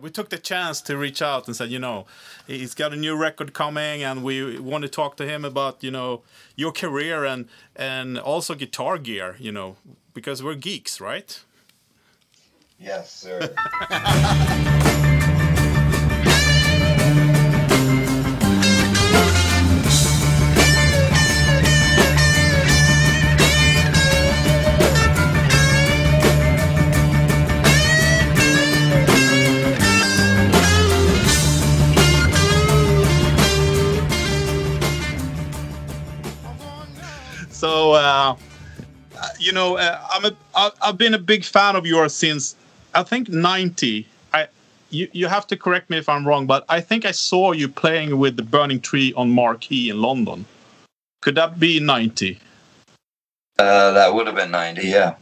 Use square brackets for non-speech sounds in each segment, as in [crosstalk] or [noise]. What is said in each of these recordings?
We took the chance to reach out and said, you know, he's got a new record coming, and we want to talk to him about, you know, your career and and also guitar gear, you know, because we're geeks, right? Yes, sir. [laughs] So, uh, you know, uh, I'm a, I- I've been a big fan of yours since I think '90. I, you, you have to correct me if I'm wrong, but I think I saw you playing with the Burning Tree on Marquee in London. Could that be '90? Uh, that would have been 90, yeah.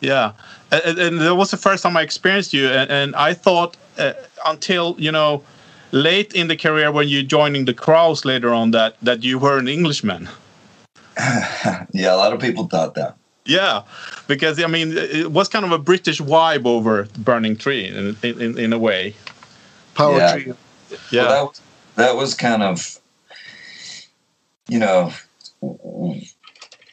Yeah, and, and- that was the first time I experienced you, and, and I thought uh, until you know late in the career when you joining the Crowes later on that that you were an Englishman. [laughs] yeah, a lot of people thought that. Yeah, because I mean it was kind of a British vibe over Burning Tree in in, in a way. Power Yeah. trio. Yeah, Well, that, was, that was kind of, you know,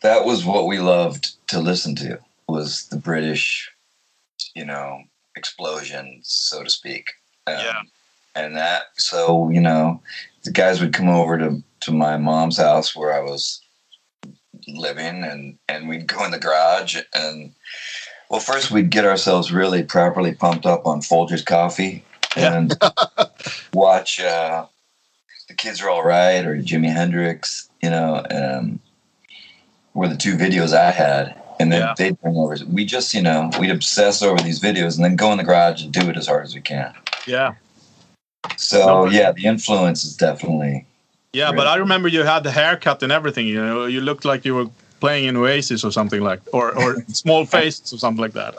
that was what we loved to listen to was the British, you know, explosion, so to speak. Um, Yeah. And that, so, you know, the guys would come over to, to my mom's house where I was living and, and we'd go in the garage and, well, first we'd get ourselves really properly pumped up on Folgers coffee and [laughs] watch uh, the kids are all right or Jimi Hendrix, you know, um, were the two videos I had. And then Yeah. they'd bring over. We just, you know, we'd obsess over these videos and then go in the garage and do it as hard as we can. yeah, So yeah, the influence is definitely. Yeah. But I remember you had the haircut and everything. You know, you looked like you were playing in Oasis or something like, or or [laughs] Small Faces or something like that.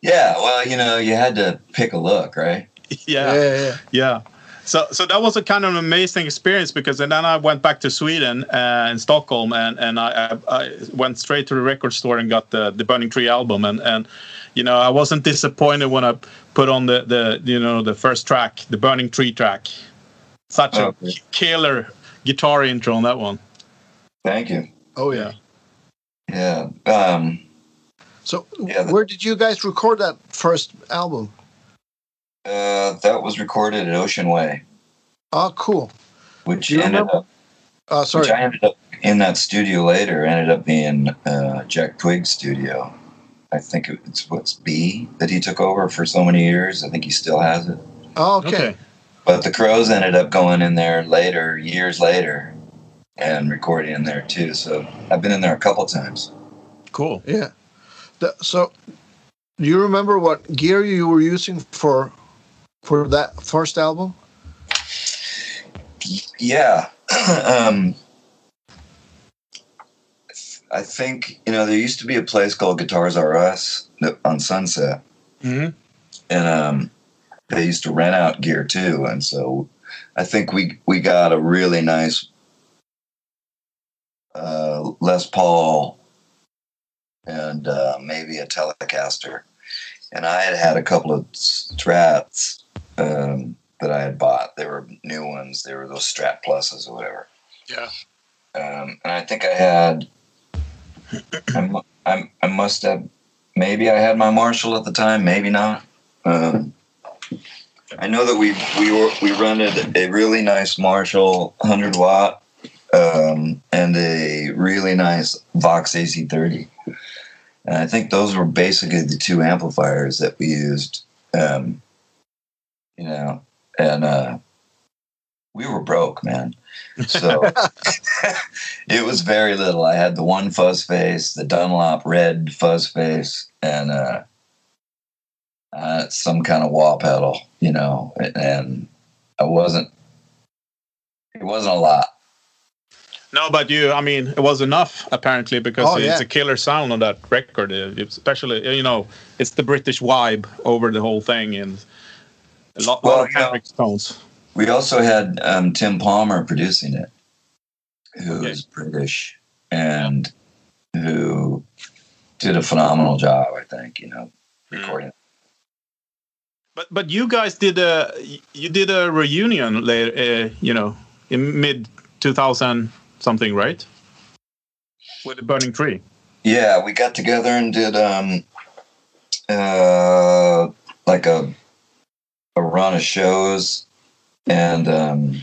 Yeah, well, you know, you had to pick a look, right? [laughs] Yeah, yeah. yeah, yeah. Yeah. So, so that was a kind of an amazing experience because and then I went back to Sweden uh, in Stockholm and and I, I, I went straight to the record store and got the the Burning Tree album and and you know I wasn't disappointed when I put on the the you know the first track the Burning Tree track, such a Okay. killer guitar intro on that one. Thank you. Oh yeah. Yeah. Um, So Yeah, the- where did you guys record that first album? uh, that was recorded at Ocean Way, Oh, cool. which you ended remember? up Uh, sorry. Which I ended up in that studio later. Ended up being uh, Jack Puig's studio. I think it's what's B that he took over for so many years. I think he still has it. Oh, okay. But the Crowes ended up going in there later, years later, and recording in there too. So I've been in there a couple times. Cool. Yeah. The, so, do you remember what gear you were using for for that first album? Yeah. [clears throat] um, I think you know there used to be a place called Guitars R Us on Sunset. hmm and um, they used to rent out gear too. And so I think we we got a really nice uh, Les Paul and uh, maybe a Telecaster. And I had had a couple of Strats um, that I had bought. They were new ones. They were those Strat Pluses or whatever. Yeah. Um, and I think I had. I, mu- I, I must have. Maybe I had my Marshall at the time. Maybe not. Um, I know that we we were, we rented a really nice Marshall 100 watt um, and a really nice Vox AC30, and I think those were basically the two amplifiers that we used. Um, you know, and uh, we were broke, man. So [laughs] [laughs] it was very little. I had the one fuzz face, the Dunlop red fuzz face, and uh, uh, some kind of wah pedal, you know, and I wasn't. It wasn't a lot. No, but you, I mean, it was enough apparently because Oh, it's yeah. a killer sound on that record. uh, Especially, you know, it's the British vibe over the whole thing and a lot, Well, lot of Hendrix tones. We also had um, Tim Palmer producing it, who Okay. is British and who did a phenomenal job. I think you know Mm. recording. But but you guys did a you did a reunion later, uh, you know, in mid 2000 something, right? With the Burning Tree. Yeah, we got together and did um uh like a a run of shows and um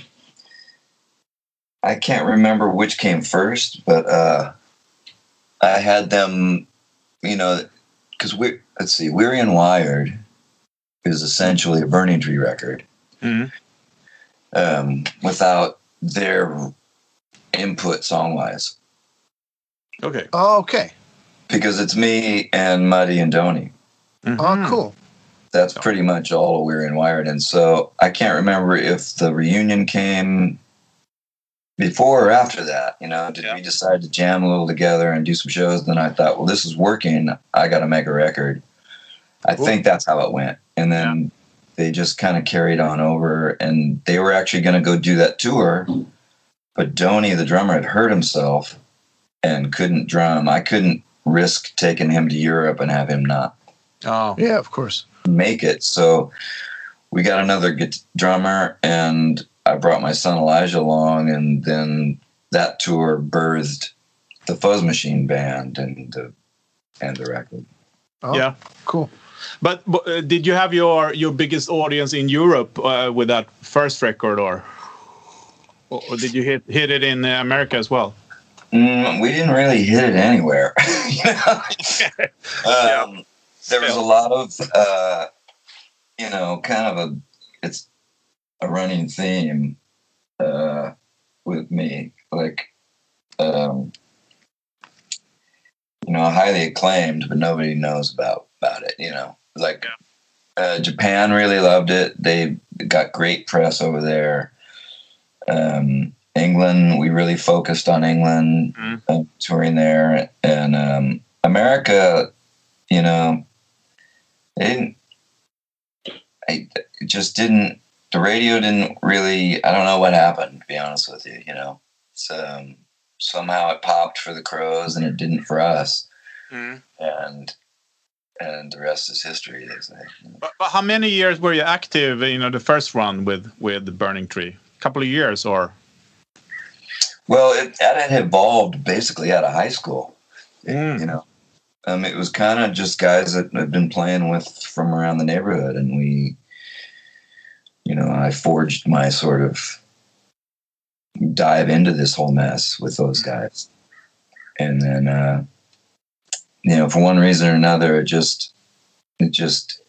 I can't remember which came first, but uh I had them you know because we let's see, Weary and Wired is essentially a burning tree record. Mhm. Um without their input song wise. Okay. Oh, okay. Because it's me and Muddy and Donny. Oh, Mhm. cool. that's pretty much all we're in Wired. And so I can't remember if the reunion came before or after that. You know, did Yeah. we decide to jam a little together and do some shows? Then I thought, well, this is working. I got to make a record. I Cool. think that's how it went. And then they just kind of carried on over, and they were actually going to go do that tour. But Donny, the drummer, had hurt himself and couldn't drum. I couldn't risk taking him to Europe and have him not Oh. Yeah, of course. make it. So we got another guit- drummer, and I brought my son Elijah along, and then that tour birthed the Fuzz Machine band and the and the record. Oh, Yeah. Cool. But, uh, did you have your your biggest audience in Europe uh, with that first record, or or did you hit hit it in uh, America as well? Mm, we didn't really hit it anywhere. [laughs] [laughs] um, There was a lot of, uh, you know, kind of a, it's a running theme uh, with me. Like, um, you know, highly acclaimed, but nobody knows about about it. You know, like uh, Japan really loved it. They got great press over there. Um, England, we really focused on England, Mm. uh, touring there, and um, America. You know, they didn't. I it just didn't. The radio didn't really. I don't know what happened. To be honest with you, you know, so um, somehow it popped for the Crowes and it didn't for us, Mm. and and the rest is history. They say. But, but how many years were you active? You know, the first run with with the Burning Tree. A couple of years, or Well, it, that had evolved basically out of high school. Mm. You know, um, it was kind of just guys that I've been playing with from around the neighborhood, and we, you know, I forged my sort of dive into this whole mess with those guys, and then, uh, you know, for one reason or another, it just, it just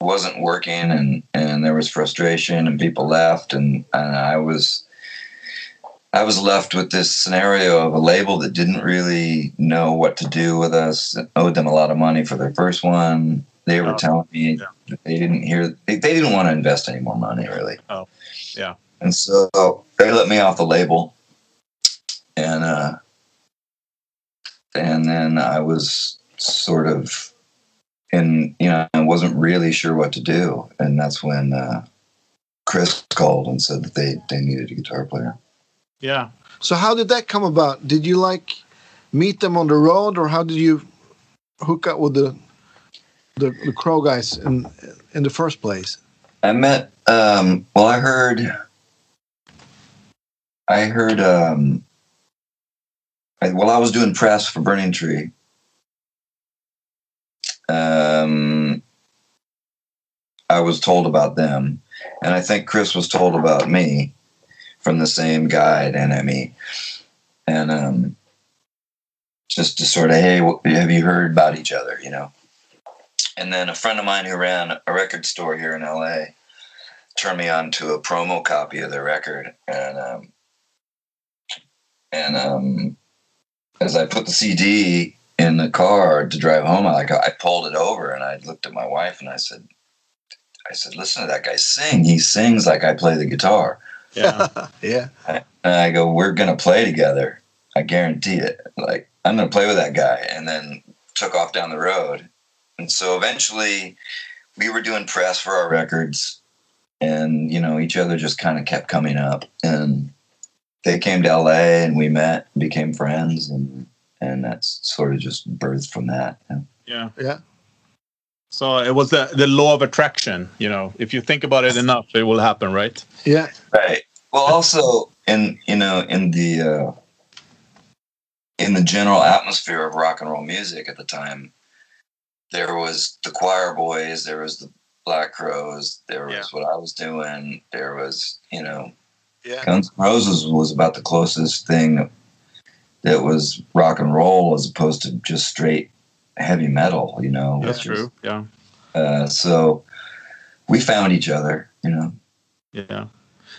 wasn't working, and and there was frustration, and people left, and and I was. I was left with this scenario of a label that didn't really know what to do with us, owed them a lot of money for their first one. They were Oh, telling me yeah. that they didn't hear, they, they didn't want to invest any more money, really. Oh, yeah. And so they let me off the label. And, uh, and then I was sort of in, you know, I wasn't really sure what to do. And that's when, uh, Chris called and said that they, they needed a guitar player. yeah, So how did that come about? Did you like meet them on the road, or how did you hook up with the the, the Crow guys in in the first place? I met. Um, well, I heard. I heard. Um, I, while I was doing press for Burning Tree, um, I was told about them, and I think Chris was told about me from the same guy at NME, and um, just to sort of, hey, wh- have you heard about each other? You know. And then a friend of mine who ran a record store here in LA turned me on to a promo copy of their record, and um, and um, as I put the CD in the car to drive home, I like I pulled it over and I looked at my wife and I said, I said, listen to that guy sing. He sings like I play the guitar. yeah. [laughs] yeah. And I go, we're gonna play together. I guarantee it. Like I'm gonna play with that guy, and then took off down the road. And so eventually, we were doing press for our records, and you know, each other just kind of kept coming up. And they came to LA, and we met, became friends, and and that's sort of just birthed from that. you know. yeah. Yeah. So it was the the law of attraction. You know, if you think about it enough, it will happen, right? Yeah. Right. Well, also in you know in the uh, in the general atmosphere of rock and roll music at the time, there was the Choir Boys, there was the Black Crowes, there was Yeah. what I was doing, there was you know Yeah. Guns N' Roses was about the closest thing that, that was rock and roll as opposed to just straight heavy metal. You know, That's which is- true. Yeah. Uh, so we found each other. You know. Yeah.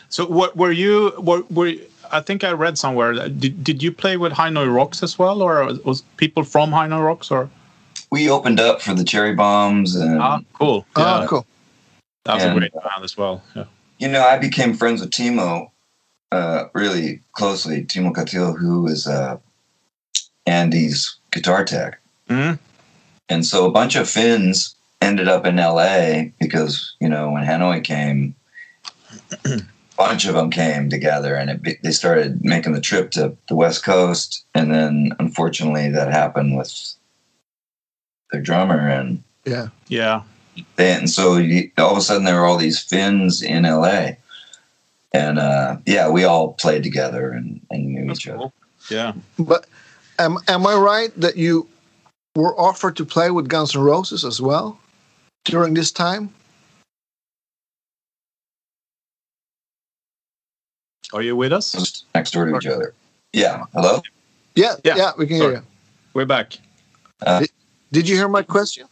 So what were you were, were I think I read somewhere that did, did you play with Hanoi Rocks as well or was people from Hanoi Rocks or We opened up for the Cherry Bombz and ah cool yeah Oh, cool. that's a And- great band as well yeah you know, I became friends with Timo uh, really closely. Timo Kaltio, who is uh, Andy's guitar tech. Mhm. And so a bunch of Finns ended up in LA because, you know, when Hanoi came, a [clears throat] bunch of them came together and it, they started making the trip to the West Coast. And then unfortunately that happened with their drummer and Yeah. yeah they, and so you, all of a sudden there were all these Finns in LA, and uh, yeah, we all played together and, and knew that's each other. yeah But am am I right that you were offered to play with Guns N' Roses as well during this time? are you with us Just next door to each other. Yeah. Hello. Yeah. Yeah. Yeah. we can Sorry. hear you. we're back Did you hear my question?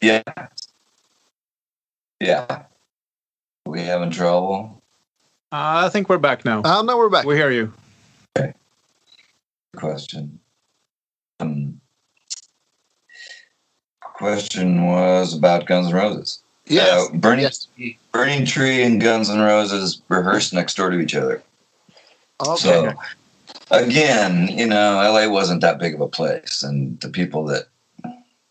Yeah. Yeah. We having trouble? Uh, I think we're back now Oh, no, we're back. we hear you Okay. Question. Um, question was about Guns N' Roses. Yes. Uh, Burning Yes. Burning Tree and Guns N' Roses rehearsed next door to each other. Okay. So again, you know, LA wasn't that big of a place, and the people that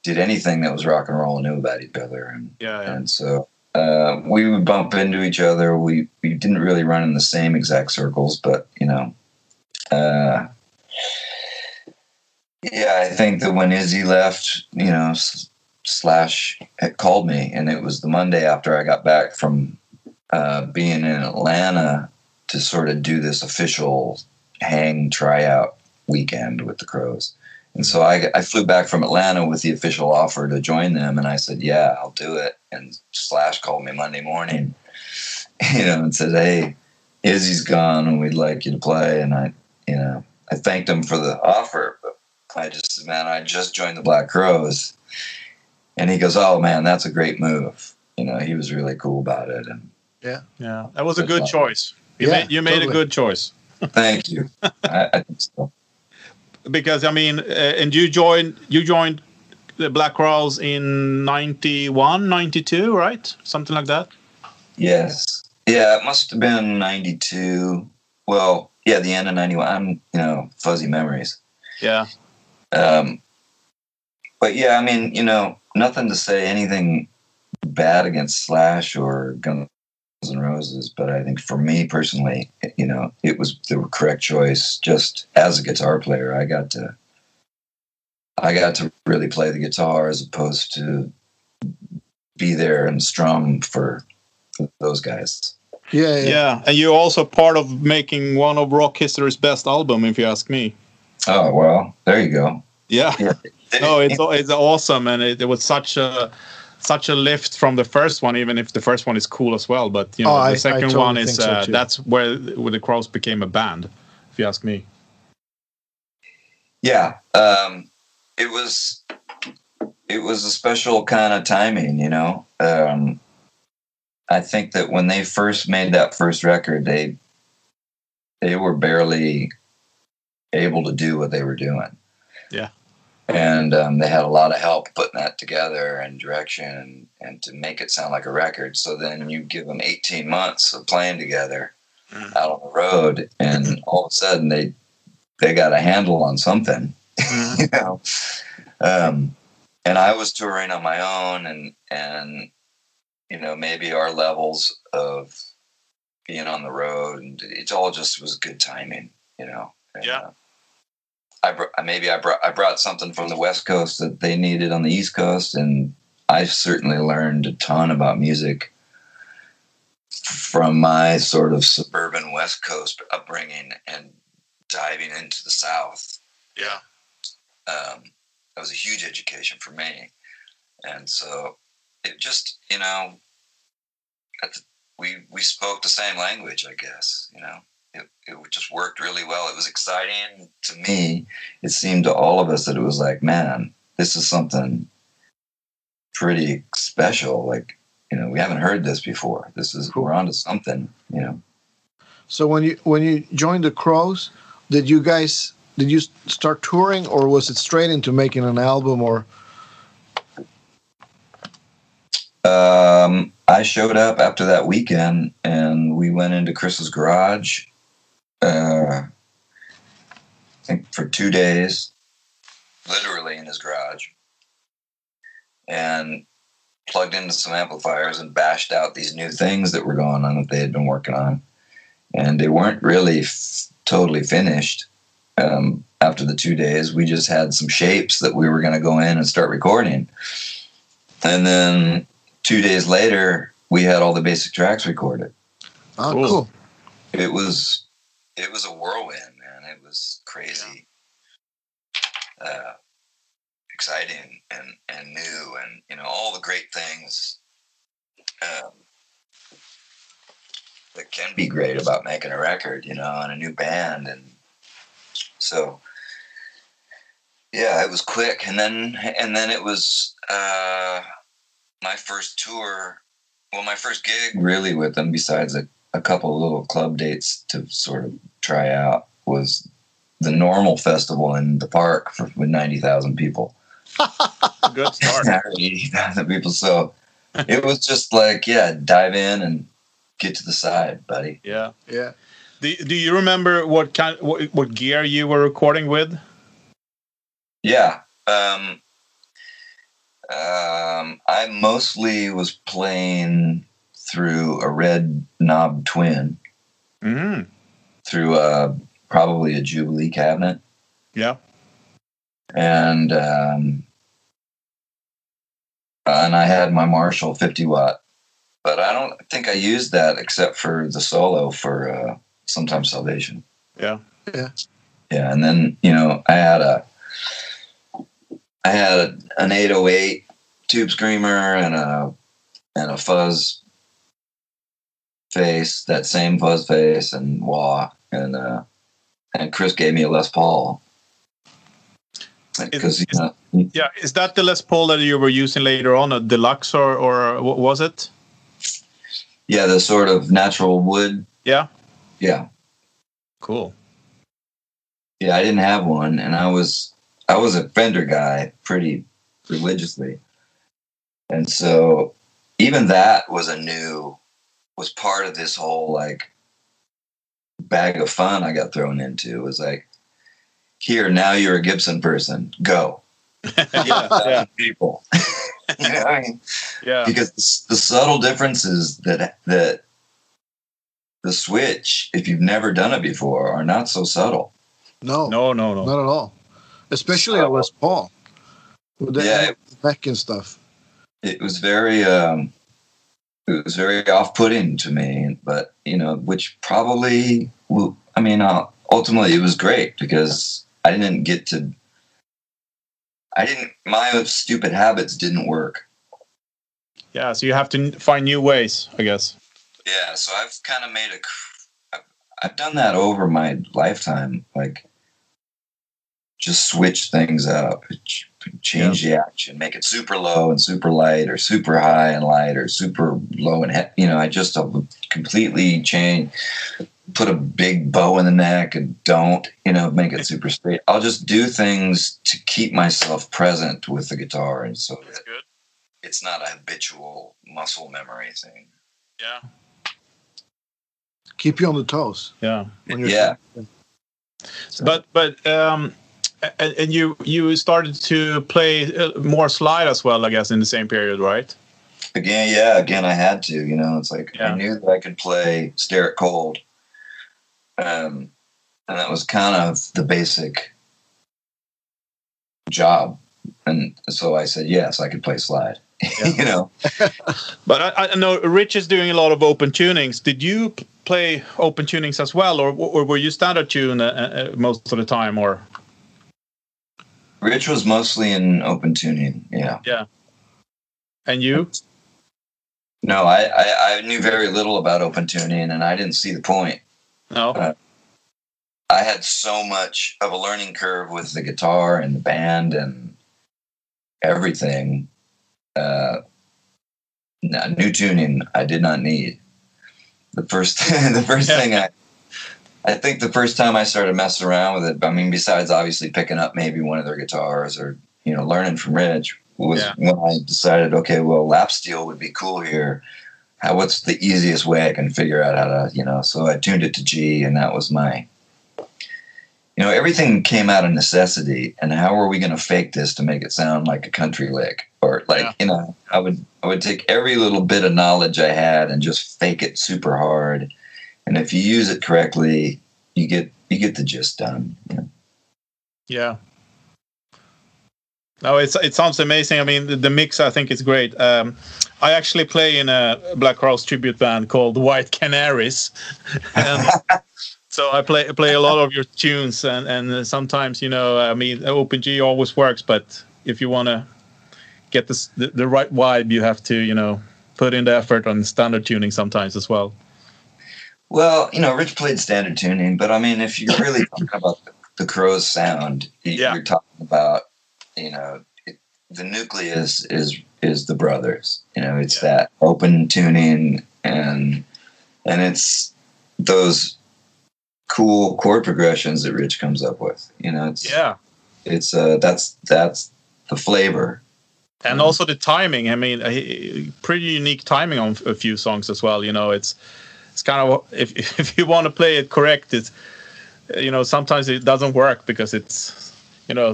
did anything that was rock and roll knew about each other, and yeah yeah and so uh, we would bump into each other. We we didn't really run in the same exact circles, but you know, uh, yeah, I think that when Izzy left, you know, Slash had called me, and it was the Monday after I got back from uh, being in Atlanta to sort of do this official hang tryout weekend with the Crowes. And so I, I flew back from Atlanta with the official offer to join them, and I said, "Yeah, I'll do it." And Slash called me Monday morning, [laughs] you know, and said, "Hey, Izzy's gone, and we'd like you to play." And I, you know, I thanked him for the offer, but I just said, "Man, I just joined the Black Crowes," and he goes, "Oh man, that's a great move." You know, he was really cool about it, and yeah yeah, that was a good fine. choice you Yeah, made you made a good choice thank you. [laughs] I, I think so. because I mean, uh, and you joined you joined the Black Crowes in 91, 92, right? Something like that. Yes. Yeah, it must have been 92. Well, yeah, the end of 91. I'm, you know, fuzzy memories. Yeah, Um, but yeah, I mean, you know, nothing to say anything bad against Slash or Guns N' Roses, but I think for me personally, you know, it was the correct choice. Just as a guitar player, I got to, I got to really play the guitar as opposed to be there and strum for those guys. yeah, yeah. yeah, and you're also part of making one of rock history's best album, if you ask me. Oh well, there you go. Yeah, Yeah. [laughs] no, it's it's awesome, and it, it was such a such a lift from the first one, even if the first one is cool as well. But you know, Oh, I- I the second totally one is think so, uh, that's where where the Crowes became a band, if you ask me. Yeah, um, it was it was a special kind of timing, you know. Um, I think that when they first made that first record, they they were barely able to do what they were doing. Yeah. and um, they had a lot of help putting that together and direction and, and to make it sound like a record. So then you give them 18 months of playing together Mm. out on the road, and all of a sudden they they got a handle on something. [laughs] you know. Um, and I was touring on my own, and and you know maybe our levels of being on the road, and it all just was good timing, you know. And, Yeah. uh, I br- maybe I brought I brought something from the West Coast that they needed on the East Coast, and I certainly learned a ton about music from my sort of suburban West Coast upbringing and diving into the South. Yeah. Um, that was a huge education for me, and so it just you know, the, we we spoke the same language, I guess. You know, it it just worked really well. It was exciting to me. It seemed to all of us that it was like, man, this is something pretty special. Like, you know, we haven't heard this before. This is we're onto something. You know. So when you when you joined the Crowes, did you guys did you start touring or was it straight into making an album or? Um, I showed up after that weekend and we went into Chris's garage. Uh, I think for two days, literally in his garage, and plugged into some amplifiers and bashed out these new things that were going on that they had been working on, and they weren't really f- totally finished. Um, after the two days, we just had some shapes that we were going to go in and start recording, and then two days later, we had all the basic tracks recorded. Oh, Cool. cool. It was it was a whirlwind, man. It was crazy, uh, exciting, and and new, and you know all the great things um, that can be great about making a record, you know, and a new band, and so yeah, it was quick, and then and then it was uh, my first tour. Well, my first gig really with them, besides a, a couple of little club dates to sort of try out, was the normal festival in the park for, [laughs] with ninety thousand people. [laughs] Good start. [laughs] Eighty thousand people. So it was just like, yeah, dive in and get to the side, buddy. yeah. Yeah. Do, do you remember what kind what, what gear you were recording with? Yeah. Um, um, I mostly was playing through a red knob twin, Mm. through a, probably a Jubilee cabinet, Yeah. and um, and I had my Marshall 50 watt, but I don't think I used that except for the solo for uh, sometimes Salvation. Yeah. Yeah. Yeah, and then you know I had a I had a, an 808 tube screamer and a and a fuzz face, that same fuzz face and wah, and uh, and Chris gave me a Les Paul because you know, Yeah. Is that the Les Paul that you were using later on, a deluxe or or what was it? yeah, the sort of natural wood. Yeah. Yeah, Cool. yeah, I didn't have one, and I was I was a Fender guy pretty religiously, and so even that was a new was part of this whole like bag of fun I got thrown into. It was like, here now you're a Gibson person, go, [laughs] yeah. Yeah. people. [laughs] you know, I mean, Yeah. because the, the subtle differences that that the switch, if you've never done it before, are not so subtle. No, No. No. No. not at all. Especially at Les Paul. With the Yeah. back and stuff. it was very um it was very off-putting to me but you know which probably will i mean uh, ultimately it was great because i didn't get to i didn't my stupid habits didn't work Yeah. So you have to find new ways, I guess. Yeah so i've kind of made a I've, I've done that over my lifetime like just switch things up ch- change the action make it super low and super light or super high and light or super low and he- you know i just completely change put a big bow in the neck and don't you know make it [laughs] super straight i'll just do things to keep myself present with the guitar and so that good. it's not a habitual muscle memory thing Yeah. Keep you on the toes. Yeah. When you're Yeah. But but um, and, and you you started to play uh, more slide as well, I guess, in the same period, right? again yeah again i had to you know it's like Yeah. i knew that i could play stare it cold um and that was kind of the basic job and so i said yes i could play slide [laughs] you know. [laughs] But I, I know Rich is doing a lot of open tunings. Did you p- play open tunings as well, or, or were you standard tune uh, uh, most of the time? Or Rich was mostly in open tuning. Yeah. Yeah. and you? No, I, I, I knew very little about open tuning, and I didn't see the point. No. Uh, I had so much of a learning curve with the guitar and the band and everything. Uh, no, new tuning I did not need. The first [laughs] the first Yeah. thing I I think the first time I started messing around with it, I mean, besides obviously picking up maybe one of their guitars or you know learning from Rich, was Yeah. when I decided, okay, well, lap steel would be cool here. How what's the easiest way I can figure out how to you know? So I tuned it to G, and that was my you know everything came out of necessity and how are we going to fake this to make it sound like a country lick or like Yeah. you know i would i would take every little bit of knowledge i had and just fake it super hard and if you use it correctly you get you get the gist done? Yeah. No, it's it sounds amazing. I mean, the, the mix I think is great. Um, I actually play in a Black Crowes tribute band called White Canaries, [laughs] and so I play play a lot of your tunes. And and sometimes you know, I mean, Open G always works, but if you want to get this, the the right vibe, you have to you know put in the effort on standard tuning sometimes as well. well you know rich played standard tuning but i mean if you're really [laughs] talking about the, the crow's sound Yeah. you're talking about you know it, the nucleus is is the brothers you know it's Yeah. that open tuning and and it's those cool chord progressions that rich comes up with you know it's Yeah. it's uh that's that's the flavor and Mhm. also the timing. I mean, pretty unique timing on a few songs as well. You know, it's it's kind of [laughs] if if you want to play it correct, it's you know sometimes it doesn't work because it's you know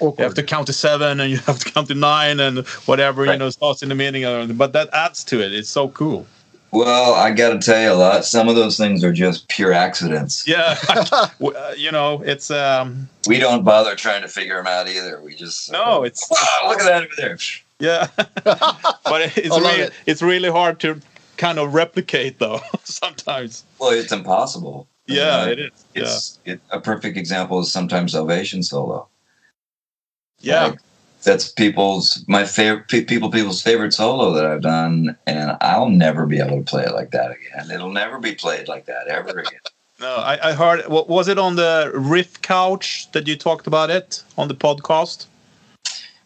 you have to count to seven and you [laughs] have to count to nine and whatever you know starts in the beginning. uh, But that adds to it. It's so cool. Well i gotta tell you a lot some of those things are just pure accidents Yeah, [laughs] uh, you know, it's um we don't bother trying to figure them out either we just no, it's wow, look at that over there yeah, [laughs] but it's really it. it's really hard to kind of replicate though [laughs] sometimes. Well, it's impossible. Yeah, Uh, it is. Yeah. It's it, a perfect example is sometimes Salvation solo. Yeah. Like, that's people's my favorite people people's favorite solo that I've done, and I'll never be able to play it like that again. It'll never be played like that ever again. [laughs] No, I, I heard. wa- Was it on the Riff Couch that you talked about it on the podcast?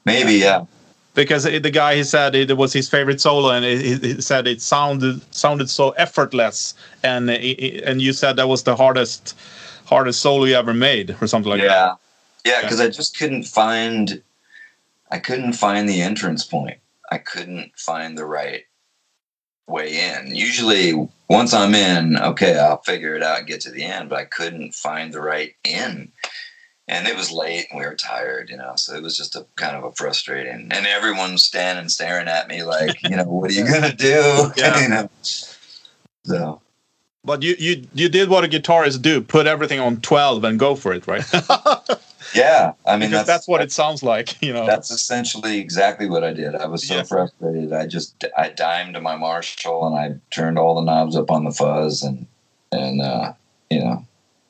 Maybe yeah. Because it- the guy he said it was his favorite solo, and he, said it sounded sounded so effortless, and it- and you said that was the hardest hardest solo you ever made, or something like that. yeah, yeah, because I just couldn't find, I couldn't find the entrance point. I couldn't find the right way in. Usually, once I'm in, okay, I'll figure it out and get to the end. But I couldn't find the right in, and it was late and we were tired, you know. So it was just a kind of a frustrating. And everyone's standing staring at me like, you know, what are you gonna do? [laughs] Yeah. you know. So But you you you did what a guitarist do: put everything on twelve and go for it, right? [laughs] yeah, I mean because that's, what it sounds like, [laughs] you know. That's essentially exactly what I did. I was so Yeah. frustrated. I just I dimed my Marshall and I turned all the knobs up on the fuzz and and uh, you know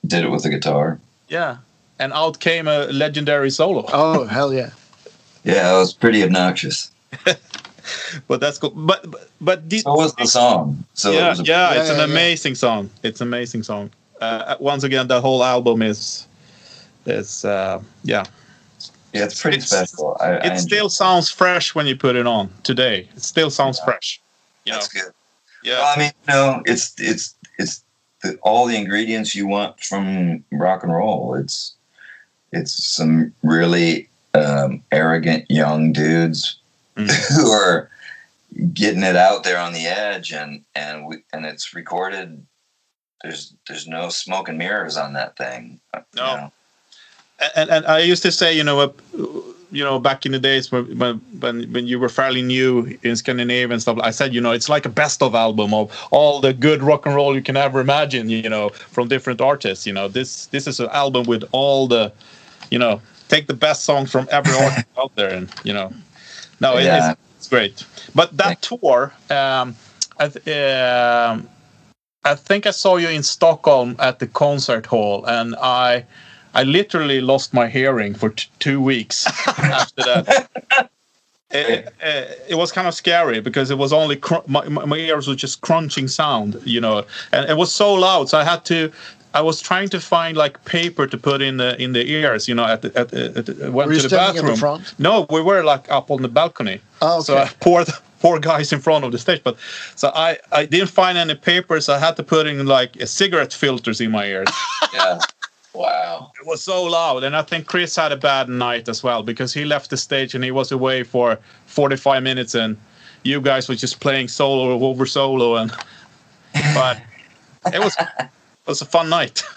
did it with the guitar. yeah. And out came a legendary solo. [laughs] Oh hell yeah! Yeah, it was pretty obnoxious. [laughs] But that's cool. But but, but did, So was the song. So it yeah, was a, yeah, Yeah, it's an yeah, yeah. amazing song. It's an amazing song. Uh, once again, the whole album is is uh, yeah. yeah, it's pretty it's- special. I, I It enjoy still sounds fresh when you put it on today. It still sounds Yeah. fresh. You know? That's good. Yeah, Well, I mean, you know, it's it's it's the, all the ingredients you want from rock and roll. It's it's some really um, arrogant young dudes Mm. [laughs] who are getting it out there on the edge, and and we, and it's recorded. There's there's no smoke and mirrors on that thing. uh, you No. know. And and I used to say, you know, uh, you know, back in the days when when when you were fairly new in Scandinavia and stuff, I said, you know, it's like a best of album of all the good rock and roll you can ever imagine, you know, from different artists. You know, this this is an album with all the, you know, take the best songs from every [laughs] artist out there, and you know, no, it, Yeah. it's It's great. But that tour, um, I, th- um I think I saw you in Stockholm at the concert hall, and I, I literally lost my hearing for t- two weeks [laughs] after that. It, it, uh, it was kind of scary because it was only cr- my, my ears were just crunching sound, you know, and it was so loud. So I had to. I was trying to find like paper to put in the in the ears, you know. At the, at the, at the went Were to the bathroom. the? No, we were like up on the balcony. Oh, So I okay. poured [laughs] four guys in front of the stage, but so I I didn't find any papers. I had to put in like a cigarette filters in my ears. [laughs] Yeah. Wow. it was so loud, and I think Chris had a bad night as well because he left the stage and he was away for 45 minutes, and you guys were just playing solo over solo, and [laughs] but it was it was a fun night. [laughs]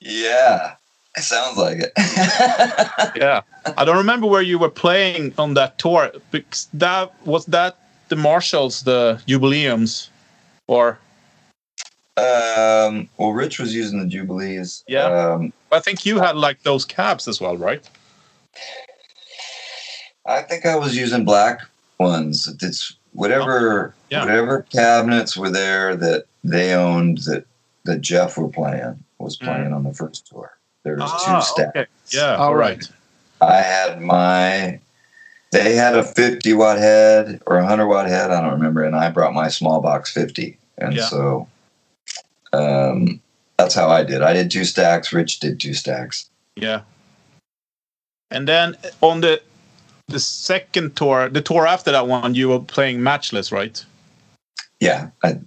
Yeah. It sounds like it. [laughs] yeah, I don't remember where you were playing on that tour because that was that the Marshalls, the Jubileums, or um, well, Rich was using the Jubilees. Yeah. Um, I think you had like those cabs as well, right? I think I was using black ones. It's whatever Yeah. whatever cabinets were there that they owned that that Jeff were playing was playing on the first tour. There was Mm. Ah, two stacks. okay. Yeah, All all right. right. I had my they had a 50 watt head or a 100 watt head, I don't remember, and I brought my small box 50. And Yeah. so um, that's how I did. I did two stacks, Rich did two stacks. Yeah. And then on the the second tour, the tour after that one, you were playing matchless, right? Yeah, I,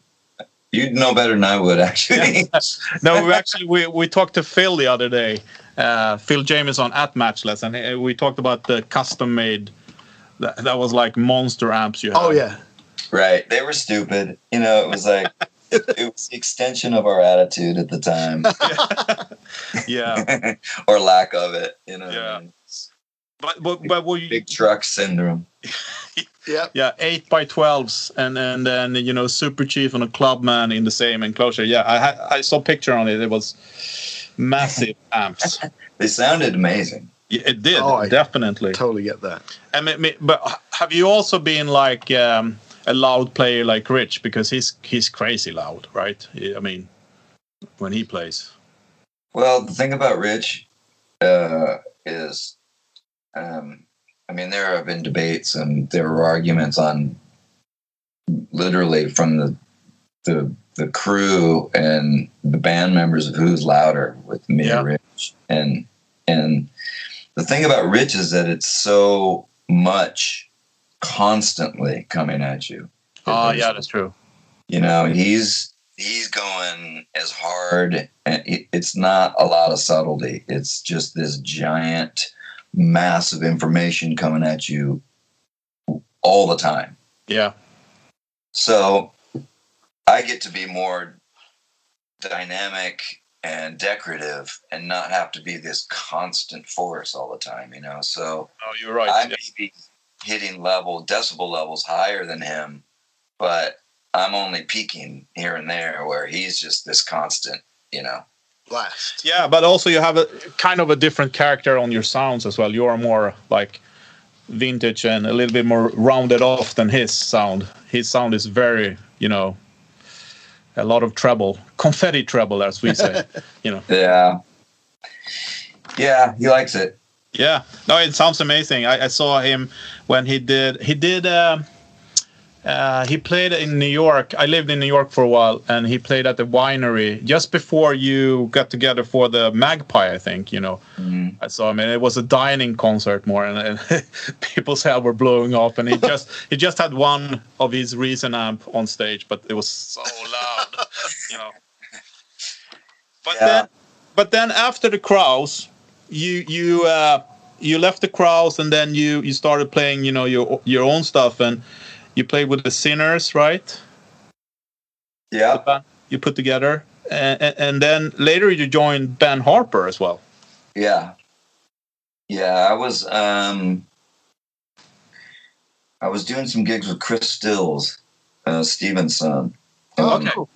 you'd know better than I would [laughs] actually. [laughs] No, we actually we, we talked to Phil the other day, uh, Phil Jamison at Matchless, and uh, we talked about the custom made. That, that was like monster amps you had. Oh yeah. Right. They were stupid. You know, it was like [laughs] it was the extension of our attitude at the time. [laughs] yeah. [laughs] or lack of it. You know. Yeah. But but but were you, Big truck syndrome. [laughs] Yeah. yeah eight by twelves and and then you know Super Chief and a Clubman in the same enclosure. Yeah, I had I saw a picture on it. It was massive amps. They sounded amazing. Yeah, it did Oh, I- definitely. Totally get that. I mean, but have you also been like um, a loud player like Rich because he's he's crazy loud, right? I mean, when he plays. Well, the thing about Rich uh, is, um, I mean, there have been debates and there were arguments on literally from the the the crew and the band members of who's louder with me Yeah. or Rich. And and the thing about Rich is that it's so much constantly coming at you. Oh, yeah, that's true. You know, he's he's going as hard, and it's not a lot of subtlety. It's just this giant mass of information coming at you all the time. Yeah, So I get to be more dynamic and decorative and not have to be this constant force all the time, you know. So oh, you're right. I Yeah. may be hitting level decibel levels higher than him, but I'm only peaking here and there where he's just this constant, you know. Blast. Yeah, but also you have a kind of a different character on your sounds as well. You're more like vintage and a little bit more rounded off than his sound. His sound is very, you know, a lot of treble, confetti treble, as we say. [laughs] you know. Yeah. Yeah, he likes it. Yeah, no, it sounds amazing. I, I saw him when he did. He did. Um, uh, he played in New York. I lived in New York for a while, and he played at the winery just before you got together for the Magpie. I think you know. Mhm. I saw him, and it was a dining concert more, and, and [laughs] people's head were blowing off. And he [laughs] just he just had one of his Reason amp on stage, but it was so loud, [laughs] you know. But Yeah. then, but then after the Crowes, you you uh, you left the Crowes, and then you you started playing, you know, your your own stuff, and you played with the Sinners, right? Yeah. you put together, and, and, and then later you joined Ben Harper as well. Yeah. Yeah, I was um I was doing some gigs with Chris Stills, uh Stephen's son. Oh, Um, cool.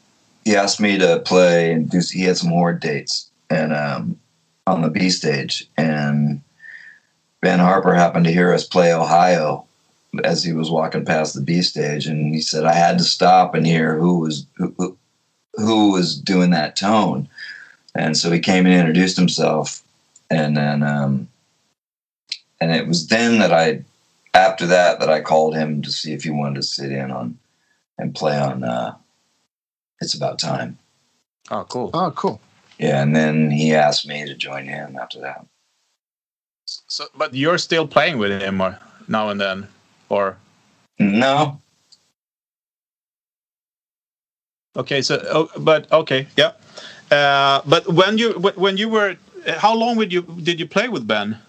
he asked me to play and do he had some H.O.R.D.E. dates and um on the B stage and Ben Harper happened to hear us play Ohio as he was walking past the B stage, and he said I had to stop and hear who was who, who- who was doing that tone, and so he came and introduced himself, and then um, and it was then that I after that that I called him to see if he wanted to sit in on and play on uh, It's About Time. Oh, cool. Oh, cool. Yeah, and then he asked me to join him after that. So, but you're still playing with him or, now and then, or No, okay. So, oh, but okay, yeah. Uh, but when you when you were, how long would you did you play with Ben?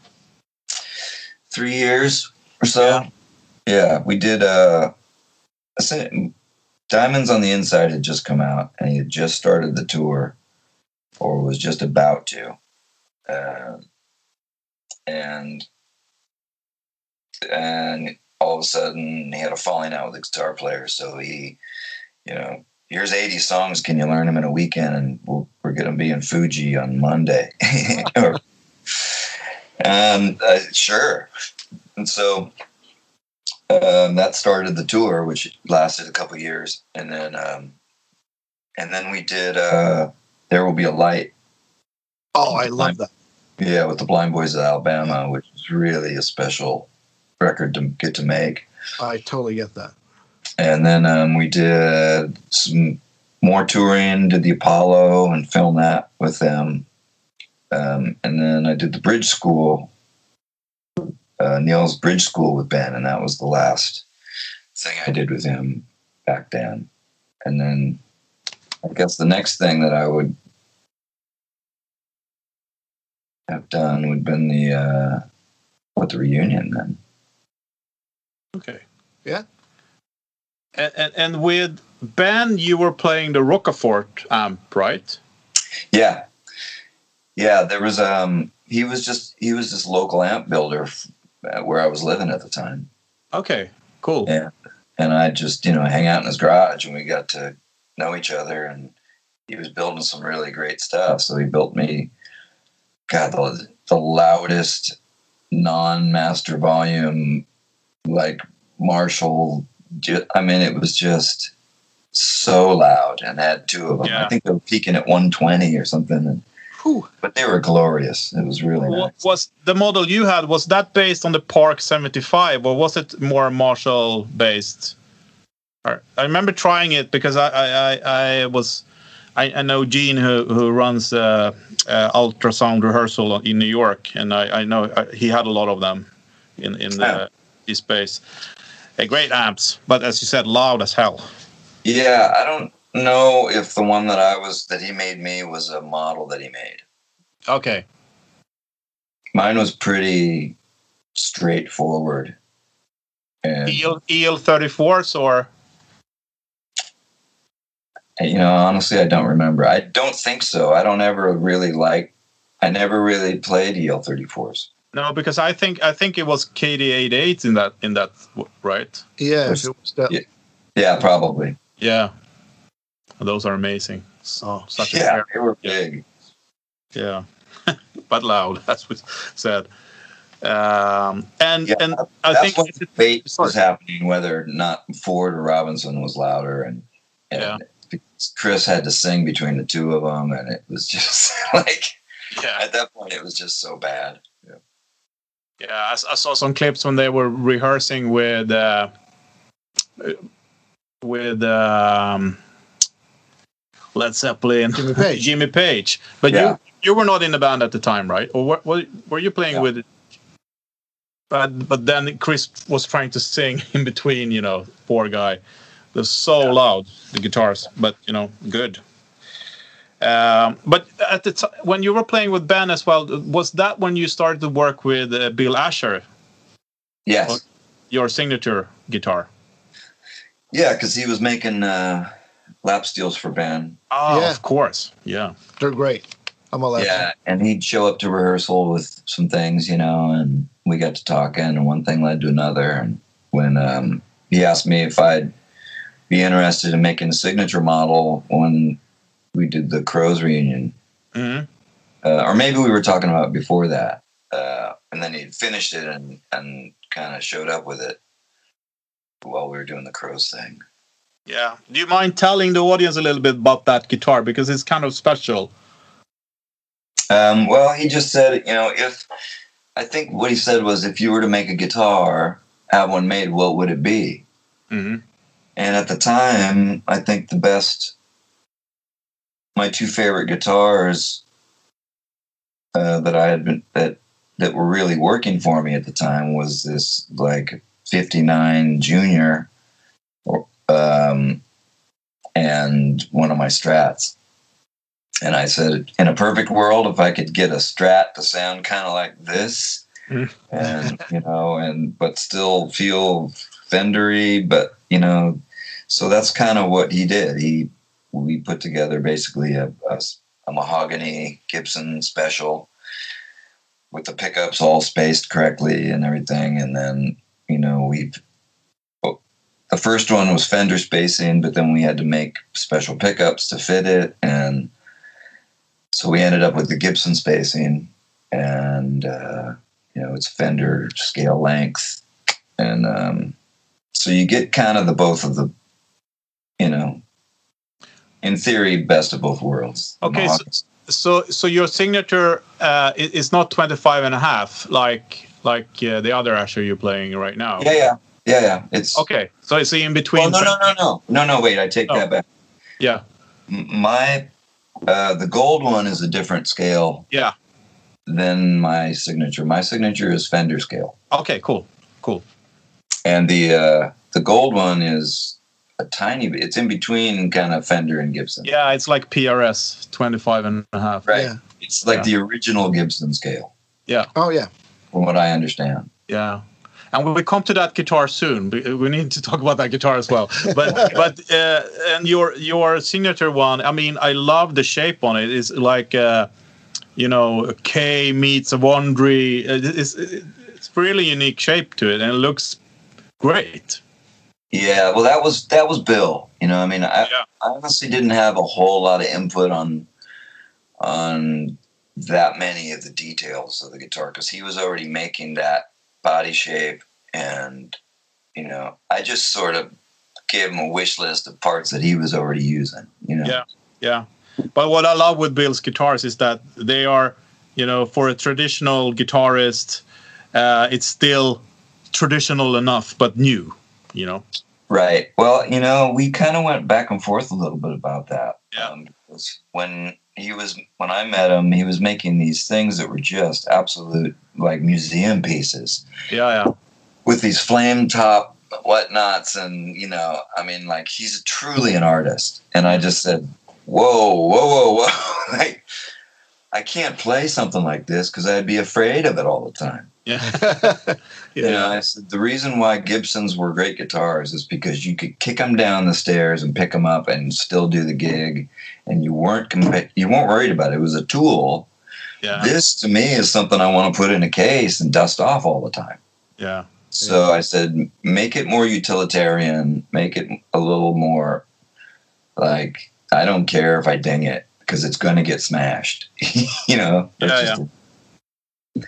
three years or so. Yeah. Yeah, we did. Uh, Diamonds on the Inside had just come out, and he had just started the tour, or was just about to, uh, and and all of a sudden he had a falling out with the guitar player. So he, you know, here's 80 songs. Can you learn them in a weekend? And we'll, we're going to be in Fuji on Monday. [laughs] And uh, sure. And so um, that started the tour, which lasted a couple years, and then um, and then we did uh, "There Will Be a Light," Oh, I love that. yeah, with the Blind Boys of Alabama, which is really a special record to get to make. I totally get that. And then um, we did some more touring, did the Apollo and filmed that with them. Um, and then I did the Bridge School, uh, Neil's Bridge School with Ben, and that was the last thing I did with him back then. And then I guess the next thing that I would have done would have been the uh, what the reunion then. Okay. Yeah. And, and and with Ben, you were playing the Rocafort amp, right? Yeah, yeah. There was um. He was just he was this local amp builder f- where I was living at the time, Okay. Cool. Yeah. and I just you know hang out in his garage, and we got to know each other. And he was building some really great stuff. So he built me, God, the, the loudest non-master volume, like Marshall. I mean, it was just so loud, and had two of them. Yeah. I think they were peaking at 120 or something. And, Whew. but they were glorious. It was really Wa- nice. Was the model you had was that based on the Park 75 or was it more Marshall based? I remember trying it because I I, I, I was I, I know Gene who who runs uh, uh, ultrasound rehearsal in New York and I, I know uh, he had a lot of them in in the space. Uh, great amps, but as you said, loud as hell. Yeah, I don't know if the one that I was that he made me was a model that he made. Okay. Mine was pretty straightforward. And EL EL 34s or you know, honestly, I don't remember. I don't think so. I don't ever really like. I never really played E EL34s. no? Because I think I think it was KT88 in that in that right. Yeah, Yes. if it was that. Yeah. Yeah, probably. Yeah, those are amazing. So, such a Yeah, pair. they were big. yeah, [laughs] but loud. [laughs] That's what said. Um, and Yeah, and I think what debate was happening whether or not Ford or Robinson was louder, and, and Yeah. Chris had to sing between the two of them, and it was [laughs] just like yeah, at that point it was just so bad. yeah. I saw some clips when they were rehearsing with uh, with um, Led Zeppelin, Jimmy [laughs] Page. Jimmy Page. But Yeah. you you were not in the band at the time, right? Or were, were, were you playing Yeah. with? But but then Chris was trying to sing [laughs] in between. You know, poor guy. They're so loud the guitars, but you know, good. Um, but at the time when you were playing with Ben as well, was that when you started to work with uh, Bill Asher, Yes. Your signature guitar? Yeah, because he was making uh, lap steels for Ben. Oh, Yeah. of course, yeah. They're great. I'm a left. Yeah, and he'd show up to rehearsal with some things, you know, and we got to talking, and one thing led to another. And when um, he asked me if I'd be interested in making a signature model when we did the Crowes reunion, hmm uh, or maybe we were talking about it before that, uh, and then he'd finished it and and kind of showed up with it. while we were doing the Crowes thing. Yeah. Do you mind telling the audience a little bit about that guitar because it's kind of special? Um, well, he just said, you know, if I think what he said was, if you were to make a guitar, have one made, what would it be? hmm And at the time, I think the best, my two favorite guitars uh, that I had been that that were really working for me at the time was this like '59 Junior, or um, and one of my Strats. And I said, in a perfect world, if I could get a Strat to sound kind of like this, Mhm. and you know, and but still feel Fendery, but you know, so that's kind of what he did. He we put together basically a, a, a mahogany Gibson special with the pickups all spaced correctly and everything, and then you know we. oh, The first one was Fender spacing, but then we had to make special pickups to fit it, and so we ended up with the Gibson spacing, and uh, you know it's Fender scale length, and um, so you get kind of the both of the, you know, in theory, best of both worlds. Okay, so- So so your signature uh, is not 25 and a half like like uh, the other Asher you're playing right now. yeah, yeah, yeah, yeah. It's Okay. So it's in Well, between. no, no, no, no, no, no. Wait, I take Oh. that back. Yeah. My uh, the gold one is a different scale Yeah. than my signature. My signature is Fender scale, Okay. Cool. Cool. and the uh, the gold one is a tiny bit. It's in between kind of Fender and Gibson. Yeah, it's like PRS 25 and a half. Right. Yeah. It's like Yeah. the original Gibson scale, Yeah. Oh yeah. from what I understand. Yeah. And we come to that guitar soon. We we need to talk about that guitar as well. But [laughs] but uh, and your your signature one. I mean, I love the shape on it. It's like uh, you know, a K meets a Wandry. It's it's really unique shape to it, and it looks great. Yeah, well, that was that was Bill. You know, I mean, I, Yeah. I honestly didn't have a whole lot of input on on that many of the details of the guitar because he was already making that body shape, and you know, I just sort of gave him a wish list of parts that he was already using. You know, Yeah. Yeah. But what I love with Bill's guitars is that they are, you know, for a traditional guitarist, uh, it's still traditional enough but new. You know. Right. Well, you know, we kind of went back and forth a little bit about that. Yeah. Um, because when he was when I met him, he was making these things that were just absolute like museum pieces Yeah. Yeah. with these flame top whatnots, and you know, I mean, like he's truly an artist. And I just said, "Whoa, whoa, whoa, whoa!" [laughs] like, I can't play something like this because I'd be afraid of it all the time. Yeah. [laughs] You know, yeah. I said the reason why Gibsons were great guitars is because you could kick them down the stairs and pick them up and still do the gig, and you weren't compa- you weren't worried about it. It was a tool. Yeah. This to me is something I want to put in a case and dust off all the time. Yeah. So I said, make it more utilitarian, make it a little more like I don't care if I ding it because it's going to get smashed. [laughs] you know. That's Yeah, just-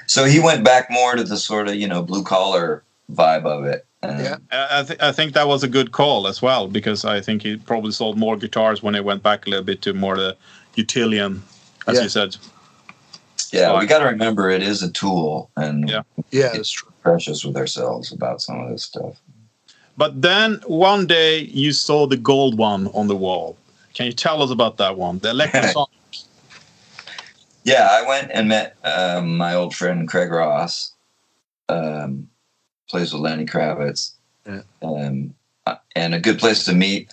So he went back more to the sort of you know blue collar vibe of it. And Yeah. Um, I, I, th- I think that was a good call as well because I think he probably sold more guitars when it went back a little bit to more the utilitarian, as Yeah. you said. Yeah, we got to remember it is a tool, and Yeah. Yeah, that's true. precious with ourselves about some of this stuff. But then one day you saw the gold one on the wall. Can you tell us about that one? The Electrosonic. [laughs] Yeah, I went and met um, my old friend Craig Ross. Um, plays with Lenny Kravitz. Yeah. Um, uh, and a good place to meet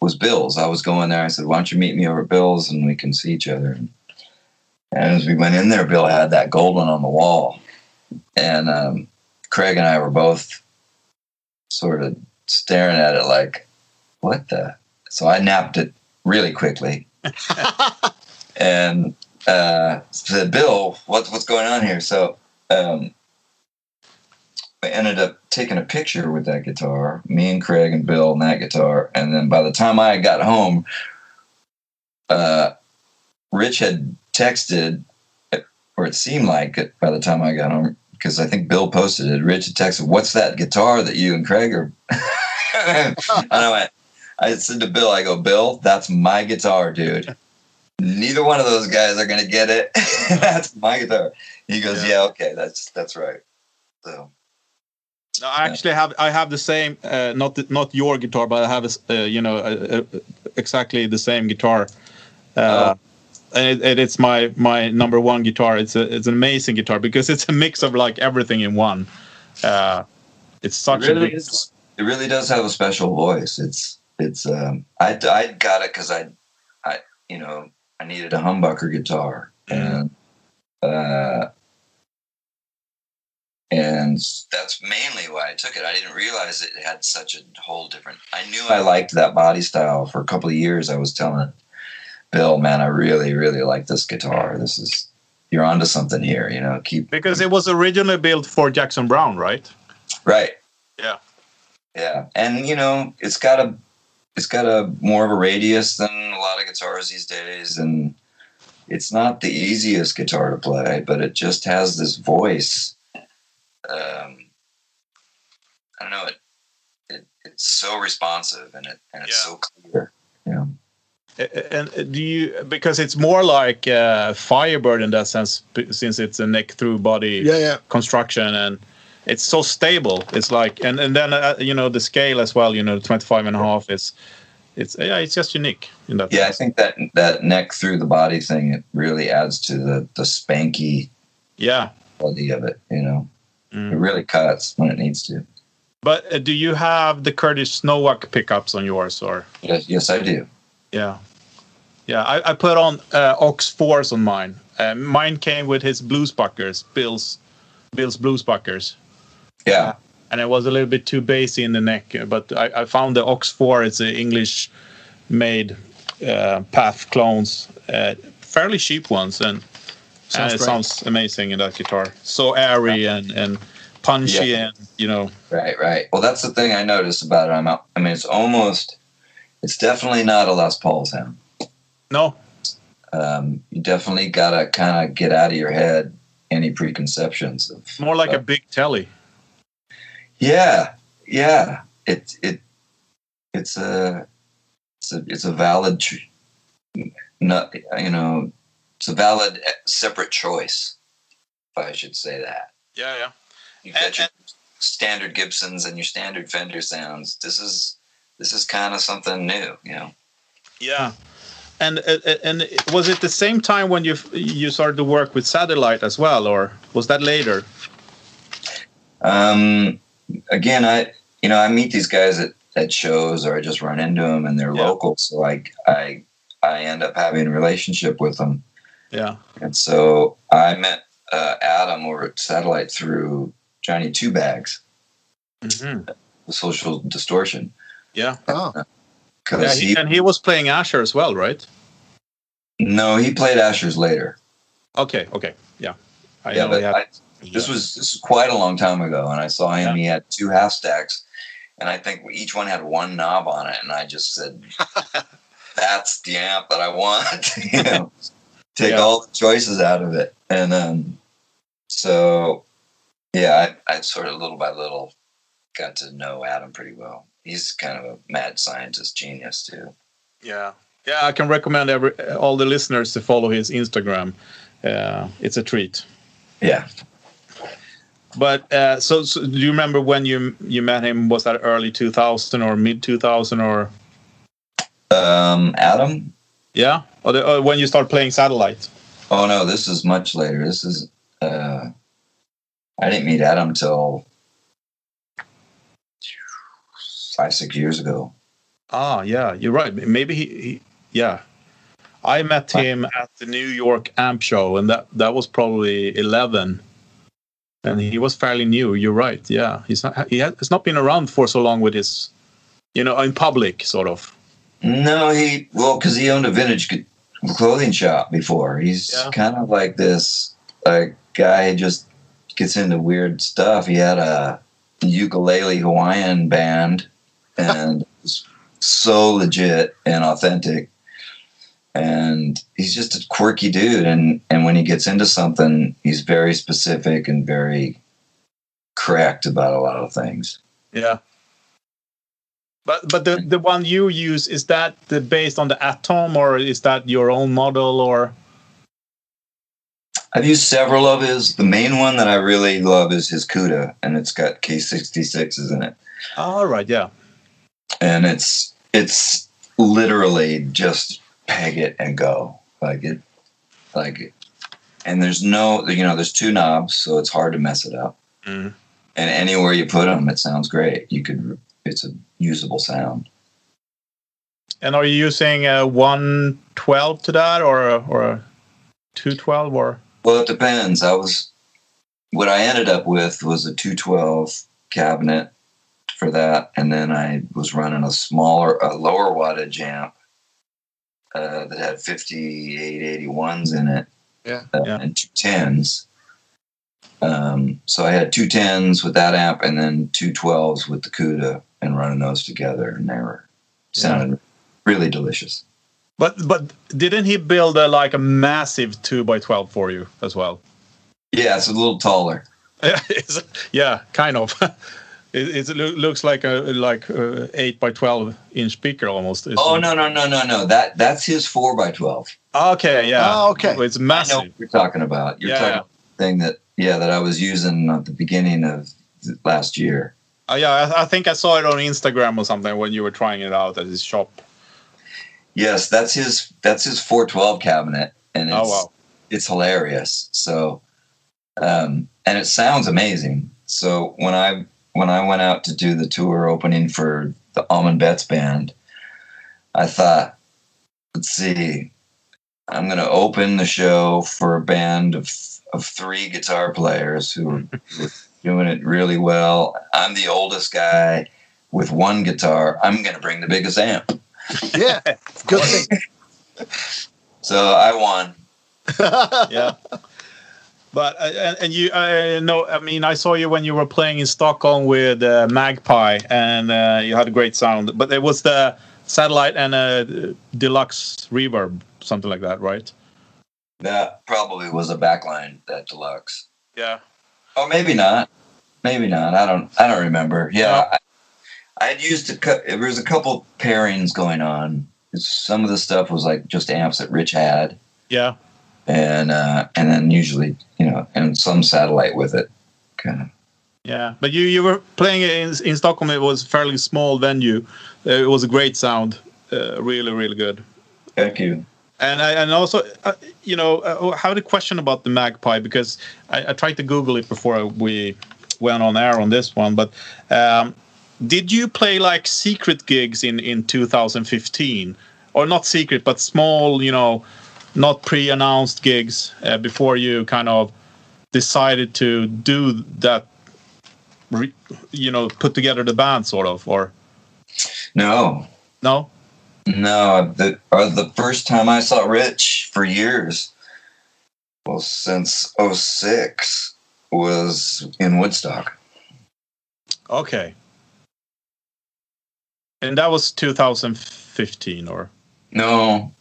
was Bill's. I was going there. I said, "Why don't you meet me over at Bill's and we can see each other?" And, and as we went in there, Bill had that gold one on the wall, and um, Craig and I were both sort of staring at it like, "What the?" So I napped it really quickly [laughs] and uh, said, "Bill, what's what's going on here?" So um, I ended up taking a picture with that guitar, me and Craig and Bill and that guitar, and then by the time I got home, uh, Rich had texted, or it seemed like it by the time I got home, because I think Bill posted it. Rich had texted, "What's that guitar that you and Craig are [laughs] [laughs] and I went, I said to Bill, I go, Bill, that's my guitar, dude. Neither one of those guys are gonna get it. [laughs] that's my guitar. He goes, Yeah. yeah. okay, that's that's right. So No, I actually have I have the same uh, not the, not your guitar, but I have a uh, you know uh, uh, exactly the same guitar, uh, and it, it, it's my my number one guitar. It's a it's an amazing guitar because it's a mix of like everything in one. Uh, it's it such a big. is. It really does have a special voice. It's it's um I I got it because I I you know I needed a humbucker guitar and uh and that's mainly why I took it. I didn't realize it had such a whole different. I knew I liked that body style for a couple of years. I was telling Bill, man, I really really like this guitar. This is you're onto something here. You know, keep Because it was originally built for Jackson Browne, right? Right. Yeah. Yeah, and you know, it's got a it's got a more of a radius than a lot of guitars these days, and it's not the easiest guitar to play, but it just has this voice. Um, I don't know it. It it's so responsive and it and it's Yeah. so clear. Yeah. And uh, do you because it's more like uh, Firebird in that sense, since it's a neck through body Yeah, yeah. construction and it's so stable it's like and and then uh, you know the scale as well you know 25 and a half is it's yeah it's just unique in that Yeah, I think that that neck through the body thing it really adds to the the spanky yeah quality of it. You know, Mm. it really cuts when it needs to. but uh, do you have the Curtis Novak pickups on yours or Yes, yes, I do. yeah yeah i, I put on uh, ox 4s on mine uh, mine came with his bluesbuckers bill's bill's bluesbuckers Yeah. and it was a little bit too bassy in the neck. uh, But I, I found the Ox 4. It's a English made uh, PAF clones, uh, fairly cheap ones, and, Sounds and it great. sounds amazing in that guitar. So airy and and punchy, Yeah. and you know, Right, right. Well, that's the thing I noticed about it. I'm out, I mean, it's almost, it's definitely not a Les Paul sound. no, Um, you definitely got to kind of get out of your head any preconceptions of. more like a big telly. Yeah, yeah. It it it's a it's a it's a valid, not you know, it's a valid eh, separate choice. If I should say that. Yeah, yeah. You've got And- your standard Gibsons and your standard Fender sounds. This is this is kind of something new, you know. Yeah. And and was it the same time when you you started to work with satellite as well, or was that later? Um, again, I you know I meet these guys at, at shows or I just run into them and they're Yeah. local, so I I I end up having a relationship with them, Yeah. and so I met uh, Adam over at Satellite through Johnny Two Bags, hmm the Social Distortion, Yeah. Oh, yeah he, he, and he was playing Asher as well, right? no he played Asher's later. Okay. Okay. Yeah. I yeah, know but had- I, This was this was quite a long time ago, and I saw him. Yeah. He had two half stacks, and I think each one had one knob on it. And I just said, [laughs] "That's the amp that I want." [laughs] you know, take Yeah. all the choices out of it, and um, so yeah, I, I sort of little by little got to know Adam pretty well. He's kind of a mad scientist genius too. Yeah, yeah. I can recommend every all the listeners to follow his Instagram. Uh, it's a treat. Yeah, But uh, so, so, do you remember when you you met him? Was that early two thousand or mid two thousand or um, Adam. yeah, or, the, or when you start playing satellite? Oh no, this is much later. This is uh I didn't meet Adam till five, six years ago. Ah, yeah, you're right. Maybe he, he yeah. I met him at the New York Amp Show, and that that was probably eleven. And he was fairly new. You're right. Yeah, he's not. He has not been around for so long with his, you know, in public, sort of. No, he well, because he owned a vintage clothing shop before. He's Yeah. kind of like this like guy who just gets into weird stuff. He had a ukulele Hawaiian band, and [laughs] so legit and authentic. And he's just a quirky dude, and and when he gets into something, he's very specific and very correct about a lot of things. Yeah. But but the the one you use is that the, based on the Atom or is that your own model or? I've used several of his. The main one that I really love is his CUDA, and it's got KT66s in it. All right, yeah. And it's it's literally just peg it and go like it, like, it and there's no you know there's two knobs, so it's hard to mess it up. Mm. And anywhere you put them, it sounds great. You could it's a usable sound. And are you using a one twelve to that or a, or a two twelve or? Well, it depends. I was what I ended up with was a 212 cabinet for that, and then I was running a smaller, a lower wattage amp uh, that had 5881s in it, Yeah. uh, Yeah. and two tens. Um, so I had two tens with that amp, and then two 12s with the CUDA, and running those together, and they were sounded really delicious. But but didn't he build a like a massive two by twelve for you as well? Yeah, it's a little taller. [laughs] It's- yeah, kind of. [laughs] it, it loo- looks like a like a eight by twelve inch speaker almost. Oh it? no no no no no! That that's his four by twelve. Okay, yeah. Oh, okay. It's I know massive. what you're talking about. You're Yeah, talking yeah. about thing that yeah that I was using at the beginning of last year. Uh, yeah, I, I think I saw it on Instagram or something when you were trying it out at his shop. Yes, that's his that's his 412 cabinet, and it's Oh wow. it's hilarious. So, um, and it sounds amazing. So when I when I went out to do the tour opening for the Allman Betts band, I thought, let's see, I'm going to open the show for a band of of three guitar players who are who are doing it really well. I'm the oldest guy with one guitar. I'm going to bring the biggest amp. Yeah. Good thing. [laughs] So I won. [laughs] yeah. But uh, and, you uh, know, I mean, I saw you when you were playing in Stockholm with uh, Magpie, and uh, you had a great sound. But it was the satellite and a deluxe reverb, something like that, right? That probably was a backline that deluxe. Yeah. Oh, maybe not. Maybe not. I don't. I don't remember. Yeah, No. I, had used a. There was a couple pairings going on. Some of the stuff was like just amps that Rich had, Yeah. And uh, and then usually you know, and some satellite with it. Kind of. Yeah, but you you were playing it in in Stockholm. It was a fairly small venue. Uh, it was a great sound, uh, really really good. Thank you. And I, and also, uh, you know, uh, how the question about the Magpie because I, I tried to Google it before we went on air on this one. But um, did you play like secret gigs in in 2015, or not secret, but small, you know, not pre-announced gigs uh, before you kind of decided to do that? Re, you know, put together the band, sort of, or No, no? no. The or the first time I saw Rich for years, well, since 06, was in Woodstock. Okay. And that was 2015 or No,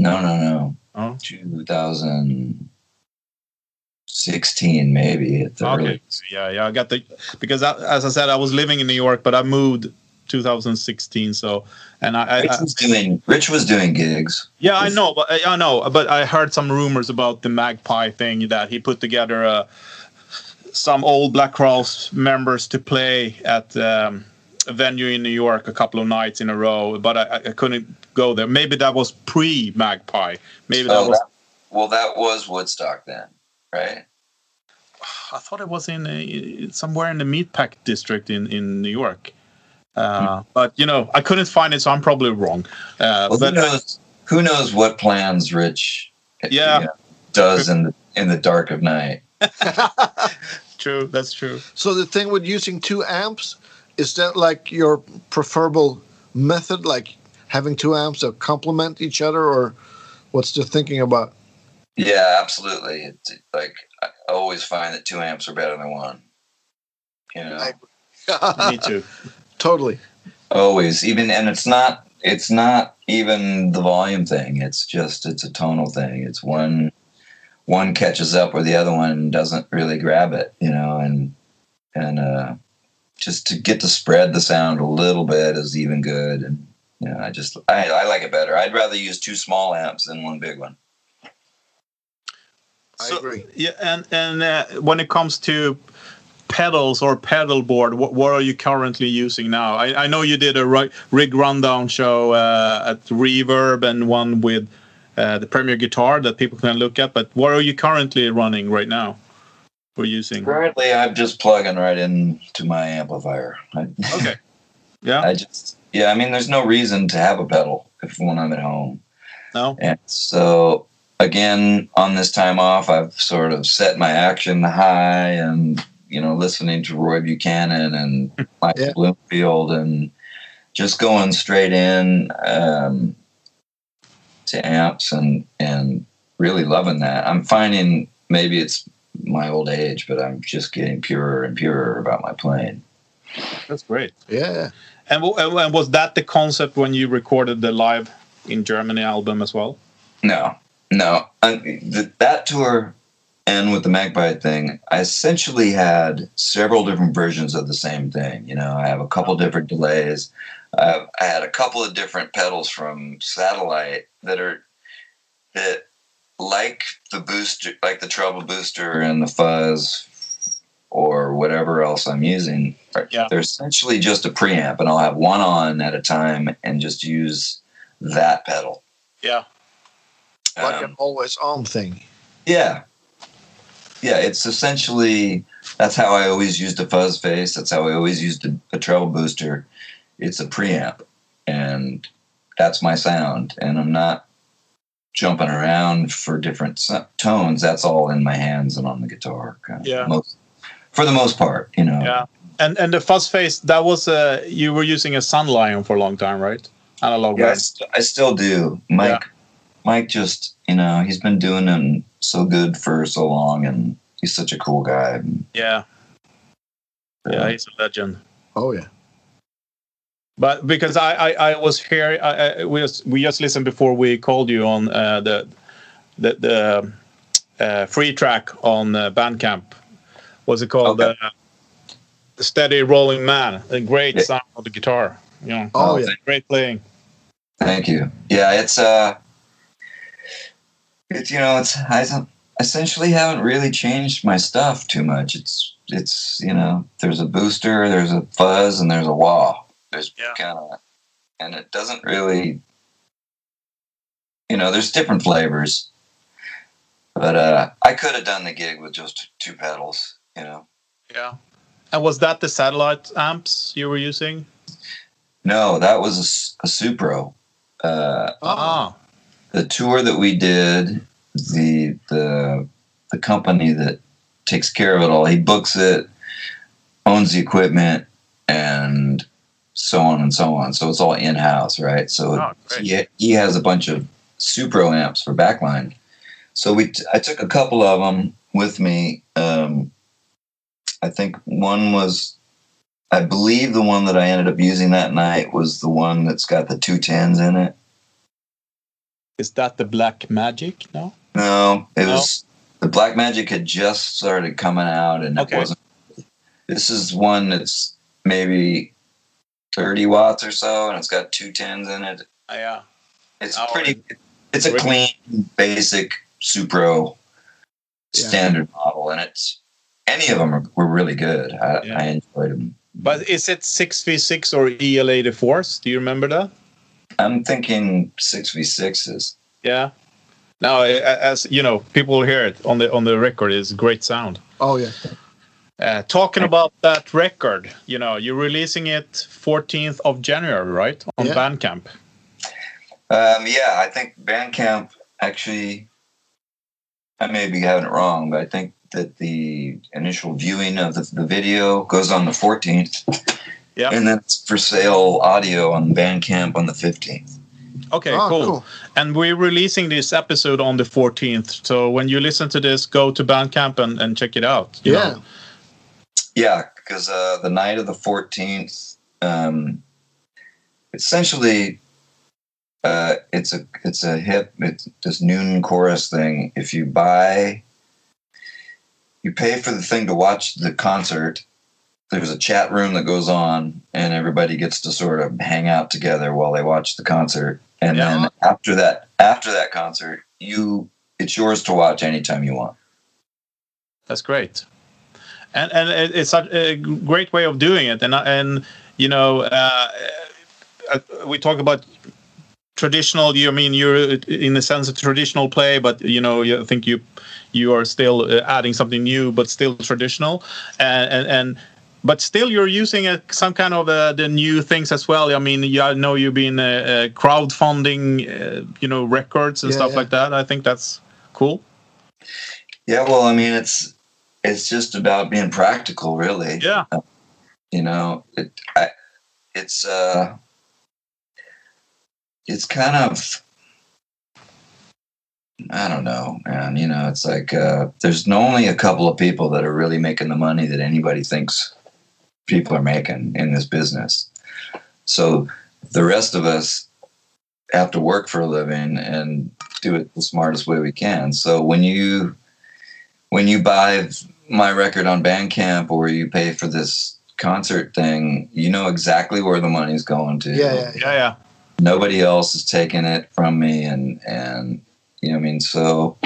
no, no, no. Oh 2016, maybe at the okay yeah yeah I got the because I, as I said I was living in New York but I moved 2016 so and I, I, Rich I was doing Rich was doing gigs. yeah I know but I know but I heard some rumors about the Magpie thing that he put together uh, some old Black Crowes members to play at um, a venue in New York a couple of nights in a row but I, I couldn't go there maybe that was pre Magpie maybe that Oh, was that- well, that was Woodstock then, right? [sighs] I thought it was in uh, somewhere in the Meatpack district in in New York. Uh, But you know, I couldn't find it, so I'm probably wrong. Uh, Well, but who knows? Who knows what plans Rich Yeah. you know, does in the in the dark of night? [laughs] true, that's true. So the thing with using two amps is that like your preferable method, like having two amps that complement each other, or what's the thinking about? Yeah, absolutely. It's like I always find that two amps are better than one. You know, I- [laughs] Me too. [laughs] totally. always. Even and it's not it's not even the volume thing. It's just it's a tonal thing. It's one one catches up where the other one doesn't really grab it. You know, and and uh, just to get to spread the sound a little bit is even good. And you know, I just I, I like it better. I'd rather use two small amps than one big one. I So- agree. Yeah, and and uh, when it comes to pedals or pedal board, what, what are you currently using now? I, I know you did a rig rundown show uh, at Reverb and one with uh, the Premier Guitar that people can look at. But what are you currently running right now? Or using? Currently, I'm just plugging right into my amplifier. [laughs] Okay. Yeah. I just yeah. I mean, there's no reason to have a pedal if when I'm at home. No. And so again, on this time off, I've sort of set my action high and, you know, listening to Roy Buchanan and [laughs] Michael Yeah. Bloomfield and just going straight in um, to amps and, and really loving that. I'm finding maybe it's my old age, but I'm just getting purer and purer about my playing. That's great. Yeah. And, and was that the concept when you recorded the live in Germany album as well? No, no. I, that tour and with the Magpie thing, I essentially had several different versions of the same thing. You know, I have a couple different delays. Uh, I had a couple of different pedals from Satellite that are that like the booster, like the treble booster and the fuzz or whatever else I'm using. Yeah. They're essentially just a preamp, and I'll have one on at a time and just use that pedal. Yeah. Like Um, an always on thing. yeah. Yeah, it's essentially that's how I always used a fuzz face. That's how I always used a, a treble booster. It's a preamp, and that's my sound. And I'm not jumping around for different tones. That's all in my hands and on the guitar. kind of, Yeah. Most, for the most part, you know. Yeah. And and the fuzz face that was uh you were using a Sun Lion for a long time, right? Analog. Yeah, I, st- I still do. Mike, Mike, just you know, he's been doing them so good for so long, and he's such a cool guy. Yeah. Yeah, he's a legend. Oh yeah. But because I I, I was here, I, I, we just we just listened before we called you on uh, the the the uh, free track on uh, Bandcamp. What's it called? Okay. Uh, the Steady Rolling Man. A great Yeah. sound of the guitar. You know, Oh, Oh, yeah. great playing. Thank you. Yeah, it's uh, it's you know, it's I essentially haven't really changed my stuff too much. It's it's you know, there's a booster, there's a fuzz, and there's a wah. There's Yeah. kind of, and it doesn't really, you know, there's different flavors. But uh, I could have done the gig with just two pedals, you know. Yeah. And was that the satellite amps you were using? No, that was a Supro. Uh, Ah, the tour that we did, the the the company that takes care of it all, he books it, owns the equipment, and so on and so on. So it's all in house, right? So Oh, he he has a bunch of Supro amps for backline. So we t- I took a couple of them with me. Um, I think one was. I believe the one that I ended up using that night was the one that's got the two tens in it. is that the Black Magic? No. No, it No? was the Black Magic had just started coming out, and Okay. it wasn't. This is one that's maybe thirty watts or so, and it's got two tens in it. Ah, yeah. It's Oh, pretty. It's a clean, basic Supro Yeah. standard model, and it's any of them are, were really good. I, Yeah. I enjoyed them. But is it six v six or EL eighty fours? Do you remember that? I'm thinking six v sixes. Yeah. Now, as you know, people hear it on the on the record. It's great sound. Oh yeah. Uh, talking about that record, you know, you're releasing it 14th of January, right? On Yeah. Bandcamp. Um, yeah, I think Bandcamp actually. I may be having it wrong, but I think that the initial viewing of the, the video goes on the 14th. Yeah. And then it's for sale audio on Bandcamp on the 15th. Okay, oh, cool. And we're releasing this episode on the 14th. So when you listen to this, go to Bandcamp and, and check it out. you Yeah. know. Yeah, because uh, the night of the 14th, um, essentially, uh, it's a it's a hip it's this Noonchorus thing. If you buy, you pay for the thing to watch the concert, there's a chat room that goes on, and everybody gets to sort of hang out together while they watch the concert. And Yeah. then after that, after that concert, you it's yours to watch anytime you want. That's great, and and it's a great way of doing it. And and you know, uh, uh, we talk about traditional. You I mean you're in a sense a traditional play, but you know you I think you you are still uh, adding something new, but still traditional, and and. and but still, you're using uh, some kind of uh, the new things as well. I mean, yeah, I know you've been uh, uh, crowdfunding, uh, you know, records and Yeah, stuff yeah. like that. I think that's cool. Yeah, well, I mean, it's it's just about being practical, really. Yeah. You know, it I, it's uh, it's kind of I don't know, and You know, it's like uh, there's only a couple of people that are really making the money that anybody thinks people are making in this business. So the rest of us have to work for a living and do it the smartest way we can. So when you when you buy my record on Bandcamp or you pay for this concert thing, you know exactly where the money's going to. Yeah, yeah, Yeah, yeah. Nobody else is taking it from me and and you know I mean so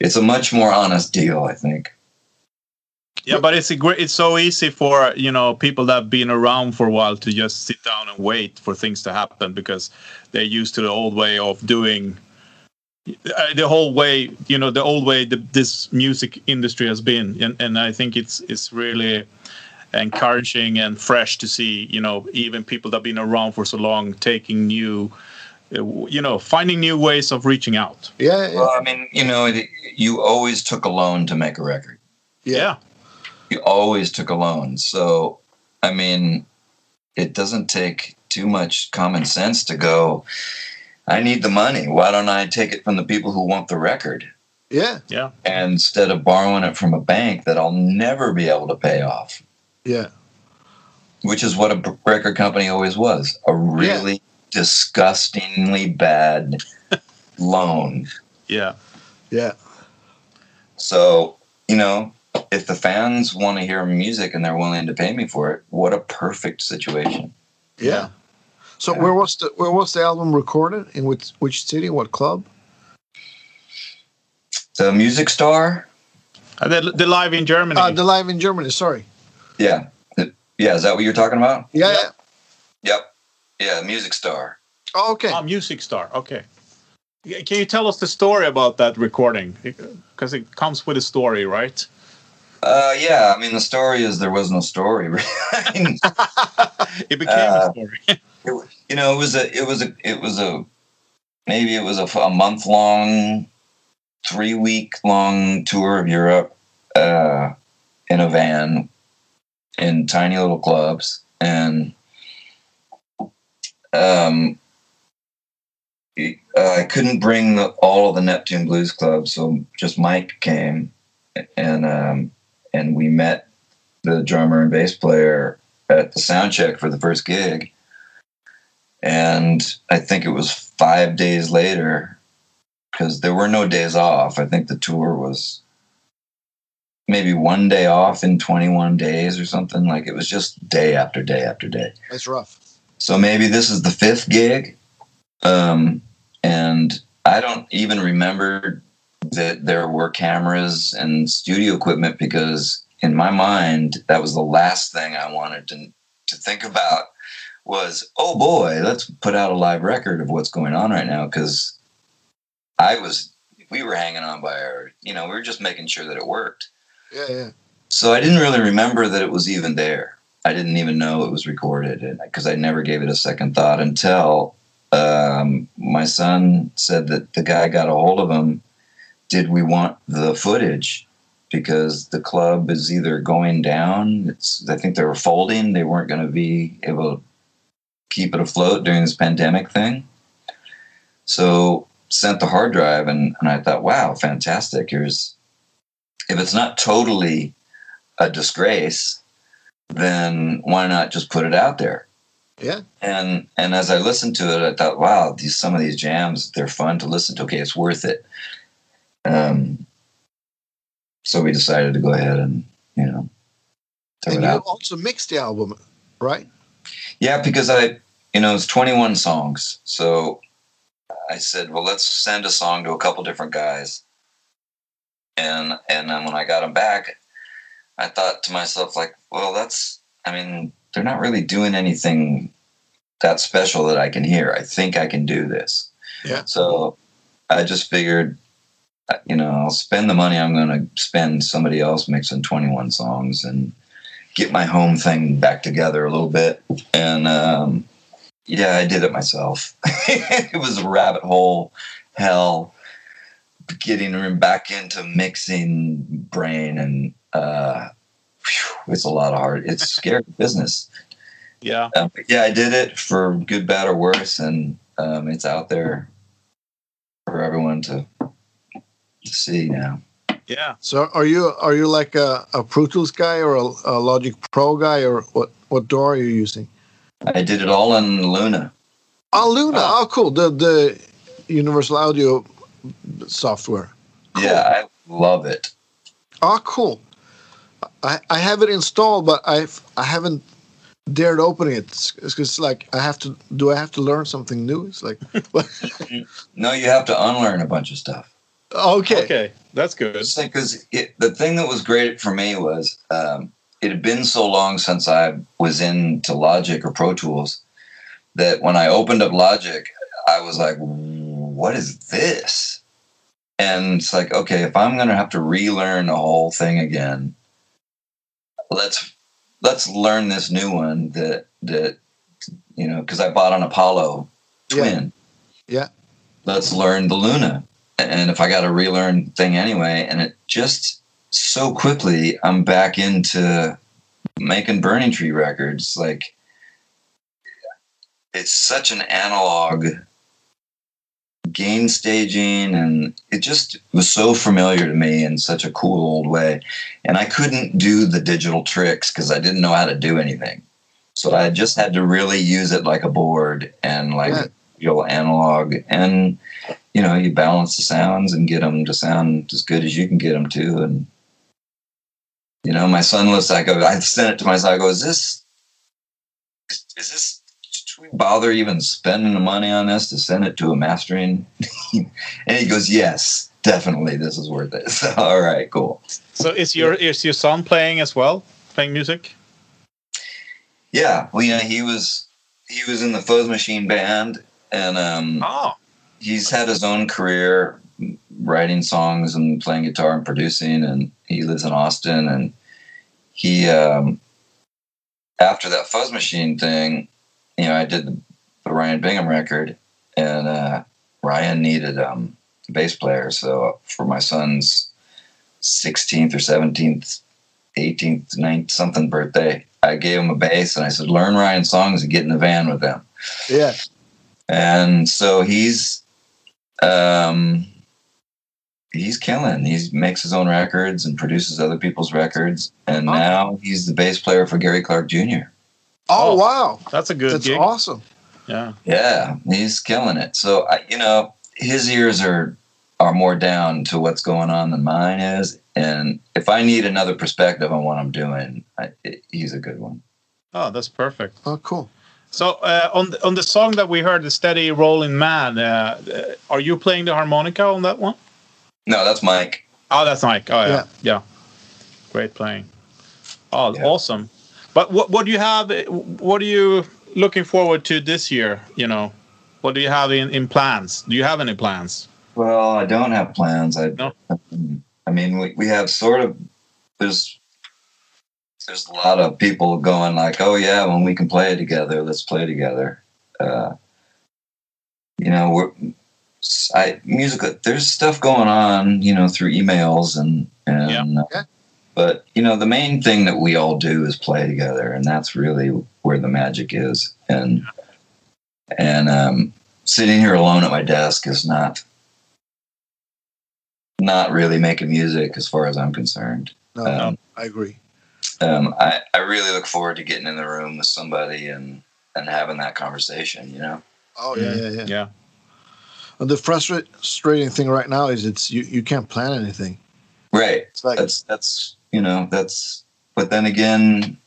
it's a much more honest deal, I think. Yeah, but it's a great. It's so easy for you know people that have been around for a while to just sit down and wait for things to happen because they're used to the old way of doing uh, the whole way. You know, the old way the, this music industry has been, and and I think it's it's really encouraging and fresh to see. You know, even people that have been around for so long taking new. uh, You know, finding new ways of reaching out. yeah, yeah. Well, I mean, you know, it, you always took a loan to make a record. Yeah, You always took a loan. So, I mean, it doesn't take too much common sense to go, I need the money. Why don't I take it from the people who want the record? yeah, yeah, And instead of borrowing it from a bank that I'll never be able to pay off, yeah, which is what a record company always was a really disgustingly bad [laughs] loan. yeah. yeah. So, you know, if the fans want to hear music and they're willing to pay me for it, what a perfect situation. Yeah. So Yeah. where was the where was the album recorded? In which which city? What club? The Music Star, Uh, the, the live in Germany. Uh, the live in Germany. Sorry. Yeah, yeah, is that what you're talking about? Yeah. Yeah. yeah. Yep, yeah, Music Star. Oh, okay. Ah, Music Star. Okay. Can you tell us the story about that recording? Because it comes with a story, right? Uh, yeah, I mean, the story is there was no story. [laughs] I mean, [laughs] It became Uh, a story. you know, it was a, it was a, it was a, maybe it was a, a month long, three week long tour of Europe, uh, in a van, in tiny little clubs, and um, uh, I couldn't bring the, all of the Neptune Blues Club, so just Mike came, and um, and we met the drummer and bass player at the sound check for the first gig. And I think it was five days later, because there were no days off. I think the tour was maybe one day off in 21 days or something. Like it was just day after day after day. That's rough. So maybe this is the fifth gig. Um, and I don't even remember that there were cameras and studio equipment because in my mind, that was the last thing I wanted to, to think about was, oh boy, let's put out a live record of what's going on right now. Cause I was, we were hanging on by our, you know, we were just making sure that it worked. Yeah. Yeah. So I didn't really remember that it was even there. I didn't even know it was recorded because I never gave it a second thought until um, my son said that the guy got a hold of him. Did we want the footage? Because the club is either going down. It's I think they were folding. They weren't going to be able to keep it afloat during this pandemic thing. So sent the hard drive and, and I thought, wow, fantastic. Here's if it's not totally a disgrace, then why not just put it out there? Yeah. And and as I listened to it, I thought, wow, these some of these jams, they're fun to listen to. Okay, it's worth it. Um, so we decided to go ahead and you know and you out. also mixed the album, right? Yeah, because I, you know, it's 21 songs. So I said, well, let's send a song to a couple different guys. And and then when I got them back, I thought to myself, like, well, that's, I mean, they're not really doing anything that special that I can hear. I think I can do this. Yeah. So I just figured, uh, you know, I'll spend the money I'm going to spend somebody else mixing 21 songs and get my home thing back together a little bit. And um, yeah, I did it myself. [laughs] it was a rabbit hole hell getting back into mixing brain and uh, whew, it's a lot of hard. It's scary [laughs] business. Yeah. Um, yeah, I did it for good, bad, or worse, and um, it's out there for everyone to to see now. Yeah. So are you are you like a, a Pro Tools guy or a, a Logic Pro guy or what what DAW are you using? I did it all in Luna. Oh, Luna. Oh. Oh, cool. The the Universal Audio software. Yeah, I love it. Oh, cool. I I have it installed, but I I haven't dared open it. It's, it's, it's like I have to. Do I have to learn something new? It's like [laughs] No, you have to unlearn a bunch of stuff. okay. Okay. That's good. because the thing that was great for me was um, it had been so long since I was into Logic or Pro Tools that when I opened up Logic, I was like, "What is this?" And it's like, okay, if I'm going to have to relearn the whole thing again, let's let's learn this new one that that you know because I bought an Apollo Yeah. Twin. Yeah. Let's learn the Luna and if I got to relearn thing anyway, and it just so quickly, I'm back into making Burning Tree records. Like it's such an analog gain staging, and it just was so familiar to me in such a cool old way. And I couldn't do the digital tricks because I didn't know how to do anything. So I just had to really use it like a board and like Yeah. real analog and you know, you balance the sounds and get them to sound as good as you can get them to. And, you know, my son I go, I sent it to my son, I go, is this, is this, should we bother even spending the money on this to send it to a mastering? [laughs] and he goes, yes, definitely. This is worth it. [laughs] So, all right, cool. So is your is your son playing as well? Playing music? Yeah. Well, you know, he was, he was in the Fuzz Machine band and, um, Oh. he's had his own career writing songs and playing guitar and producing and he lives in austin and he um after that fuzz machine thing you know i did the, the ryan bingham record and uh ryan needed um a bass player. So for my son's 16th or 17th 18th 9th something birthday i gave him a bass and i said learn ryan songs and get in the van with them. Yeah. and so he's um he's killing. He makes his own records and produces other people's records. And now he's the bass player for gary clark jr Oh, Oh, wow. That's a good That's gig. awesome. Yeah. yeah he's killing it so I, you know his ears are are more down to what's going on than mine is and if i need another perspective on what i'm doing I, he's a good one Oh, that's perfect. Oh, cool. So uh, on the, on the song that we heard, the steady rolling man, uh, uh, are you playing the harmonica on that one? no that's mike Oh, that's Mike. Oh, yeah, Yeah. yeah. Great playing. Oh, Yeah. awesome. But what what do you have? What are you looking forward to this year? You know, what do you have in, in plans? Do you have any plans? Well, I don't have plans. I No. I mean, we, we have sort of there's there's a lot of people going like, oh yeah, when we can play together, let's play together. Uh, you know, we're I music. There's stuff going on, you know, through emails and and. Yeah. uh, Yeah. But you know, the main thing that we all do is play together, and that's really where the magic is. And and um, sitting here alone at my desk is not not really making music as far as I'm concerned. No, Um, I agree. um, I, I really look forward to getting in the room with somebody and, and having that conversation, you know? Oh, yeah, yeah, yeah. Yeah. And the frustrating thing right now is it's you, you can't plan anything. Right. It's like, That's, that's, you know, that's but then again,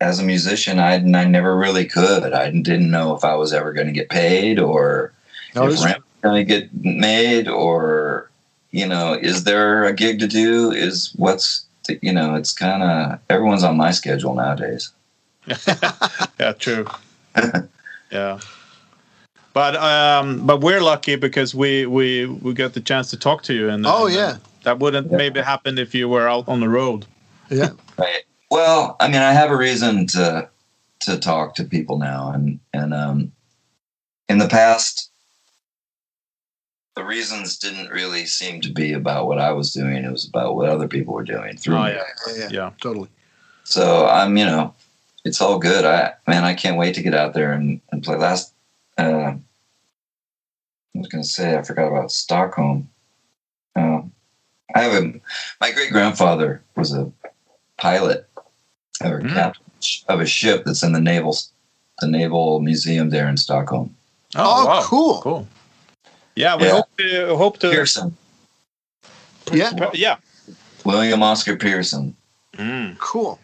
as a musician, I, I never really could. I didn't know if I was ever going to get paid or No, if rent was going to get made or, you know, is there a gig to do? Is what's, you know, it's kind of, everyone's on my schedule nowadays. [laughs] yeah, true. [laughs] yeah. But um, but we're lucky because we we we got the chance to talk to you, and Oh, and, uh, yeah. That wouldn't Yeah. maybe happen if you were out on the road. yeah. Right. Well, I mean, I have a reason to to talk to people now, and and um, in the past, the reasons didn't really seem to be about what I was doing. It was about what other people were doing through Oh, me. yeah. Yeah, yeah, Yeah. totally. So I'm, you know, it's all good. I man, I can't wait to get out there and, and play. Last, uh, I was gonna say I forgot about Stockholm. Um, I have a my great grandfather was a pilot or Mm. captain of a ship that's in the naval the naval museum there in Stockholm. Oh, wow. cool. Cool. Yeah, we Yeah. hope to hope to. Pearson, Yeah, Yeah. William Oscar Pearson. Mm. cool.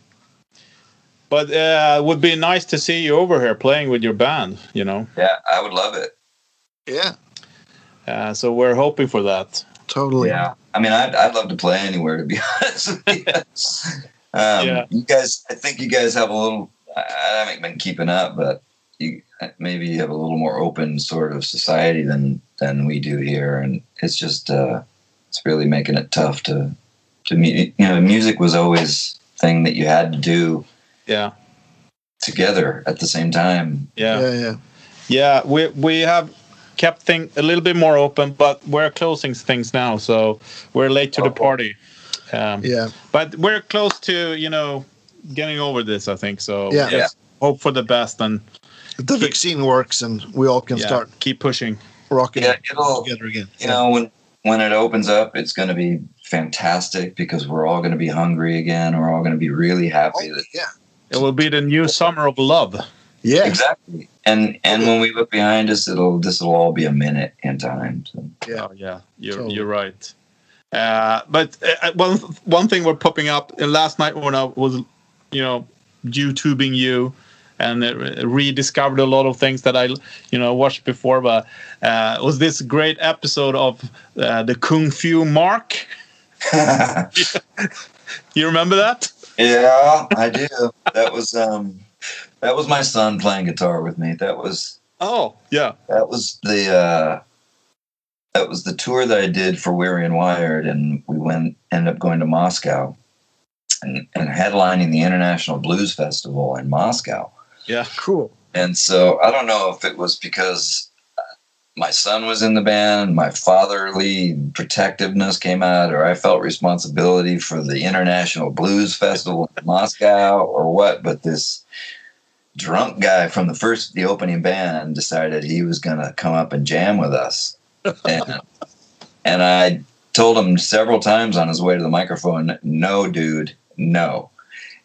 But uh, it would be nice to see you over here playing with your band. You know, Yeah, I would love it. Yeah, uh, so we're hoping for that. totally. Yeah, I mean, I'd, I'd love to play anywhere to be [laughs] honest. With you. um, Yeah. you guys, I think you guys have a little. I I haven't been keeping up, but you maybe you have a little more open sort of society than than we do here, and it's just uh, it's really making it tough to to meet. You know, music was always thing that you had to do Yeah. together at the same time. Yeah. yeah, yeah. Yeah, we we have kept things a little bit more open, but we're closing things now, so we're late to the party. Um, yeah. But we're close to you know getting over this, I think. So Yeah. just hope for the best and If the vaccine works and we all can yeah, start keep pushing. rocking Yeah, it'll together again. you know when when it opens up it's going to be fantastic because we're all going to be hungry again we're all going to be really happy Oh, that yeah. It will be the new summer of love. Yeah. exactly and and when we look behind us it'll this will all be a minute in time so. Yeah. Oh, yeah, you're Totally. you're right. Uh, but uh, one one thing we're popping up uh, last night when I was, you know, YouTubing you, and uh, rediscovered a lot of things that I, you know, watched before. But uh, was this great episode of uh, the Kung Fu Marc? [laughs] [laughs] You remember that? yeah i do that was um that was my son playing guitar with me that was Oh, yeah. that was the uh that was the tour that I did for Weary and Wired, and we went ended up going to Moscow and, and headlining the International Blues Festival in Moscow. Yeah. Cool. And so I don't know if it was because my son was in the band, my fatherly protectiveness came out, or I felt responsibility for the International Blues Festival in Moscow, or what. But this drunk guy from the first, the opening band, decided he was going to come up and jam with us. [laughs] And, and I told him several times on his way to the microphone, no, dude, no.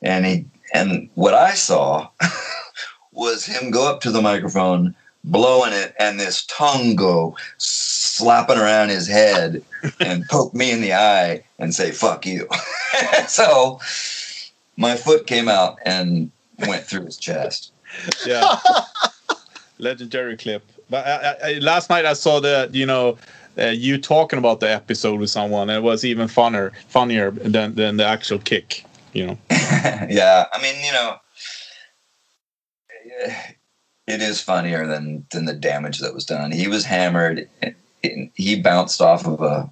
And he, and what I saw [laughs] was him go up to the microphone, blowing it, and this tongue go slapping around his head and poke me in the eye and say, fuck you. [laughs] so my foot came out and went through his chest. Yeah. [laughs] Legendary clip. But I, I, last night I saw the, you know, uh, you talking about the episode with someone, and it was even funner, funnier than than the actual kick. You know. [laughs] yeah, I mean, you know, [sighs] it is funnier than than the damage that was done. He was hammered. He bounced off of a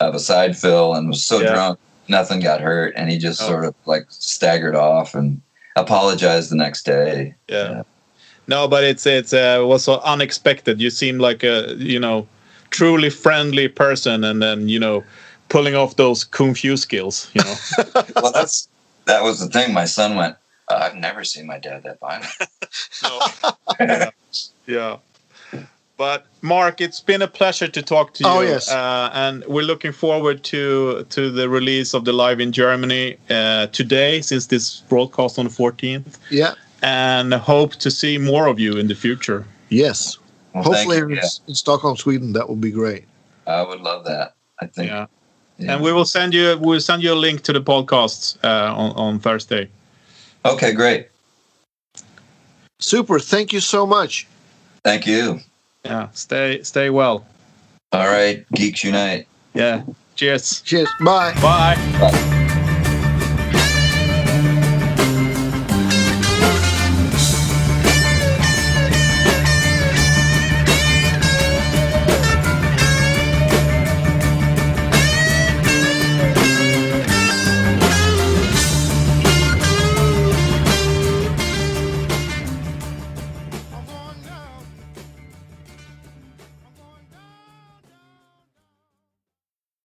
of a side fill and was so Yeah. drunk, nothing got hurt, and he just Oh. sort of like staggered off and apologized the next day. Yeah. Yeah. No, but it's it's uh, was so unexpected. You seem like a you know truly friendly person, and then you know pulling off those kung fu skills. You know. [laughs] [laughs] well, that's that was the thing. My son went. "Uh, I've never seen my dad that violent. [laughs] no. yeah. But Marc, it's been a pleasure to talk to you. Oh, yes. Uh, and we're looking forward to to the release of the live in Germany uh, today, since this broadcast on the 14th, Yeah. and hope to see more of you in the future. Yes. Well, Hopefully you. in, in Stockholm, Sweden, that would be great. I would love that. I think Yeah. Yeah. And we will send you we'll send you a link to the podcasts uh, on on Thursday. Okay, great. Super. Thank you so much. Thank you. Yeah. Stay stay well. All right, Geeks Unite. Yeah. Cheers. Cheers. Bye. Bye. Bye.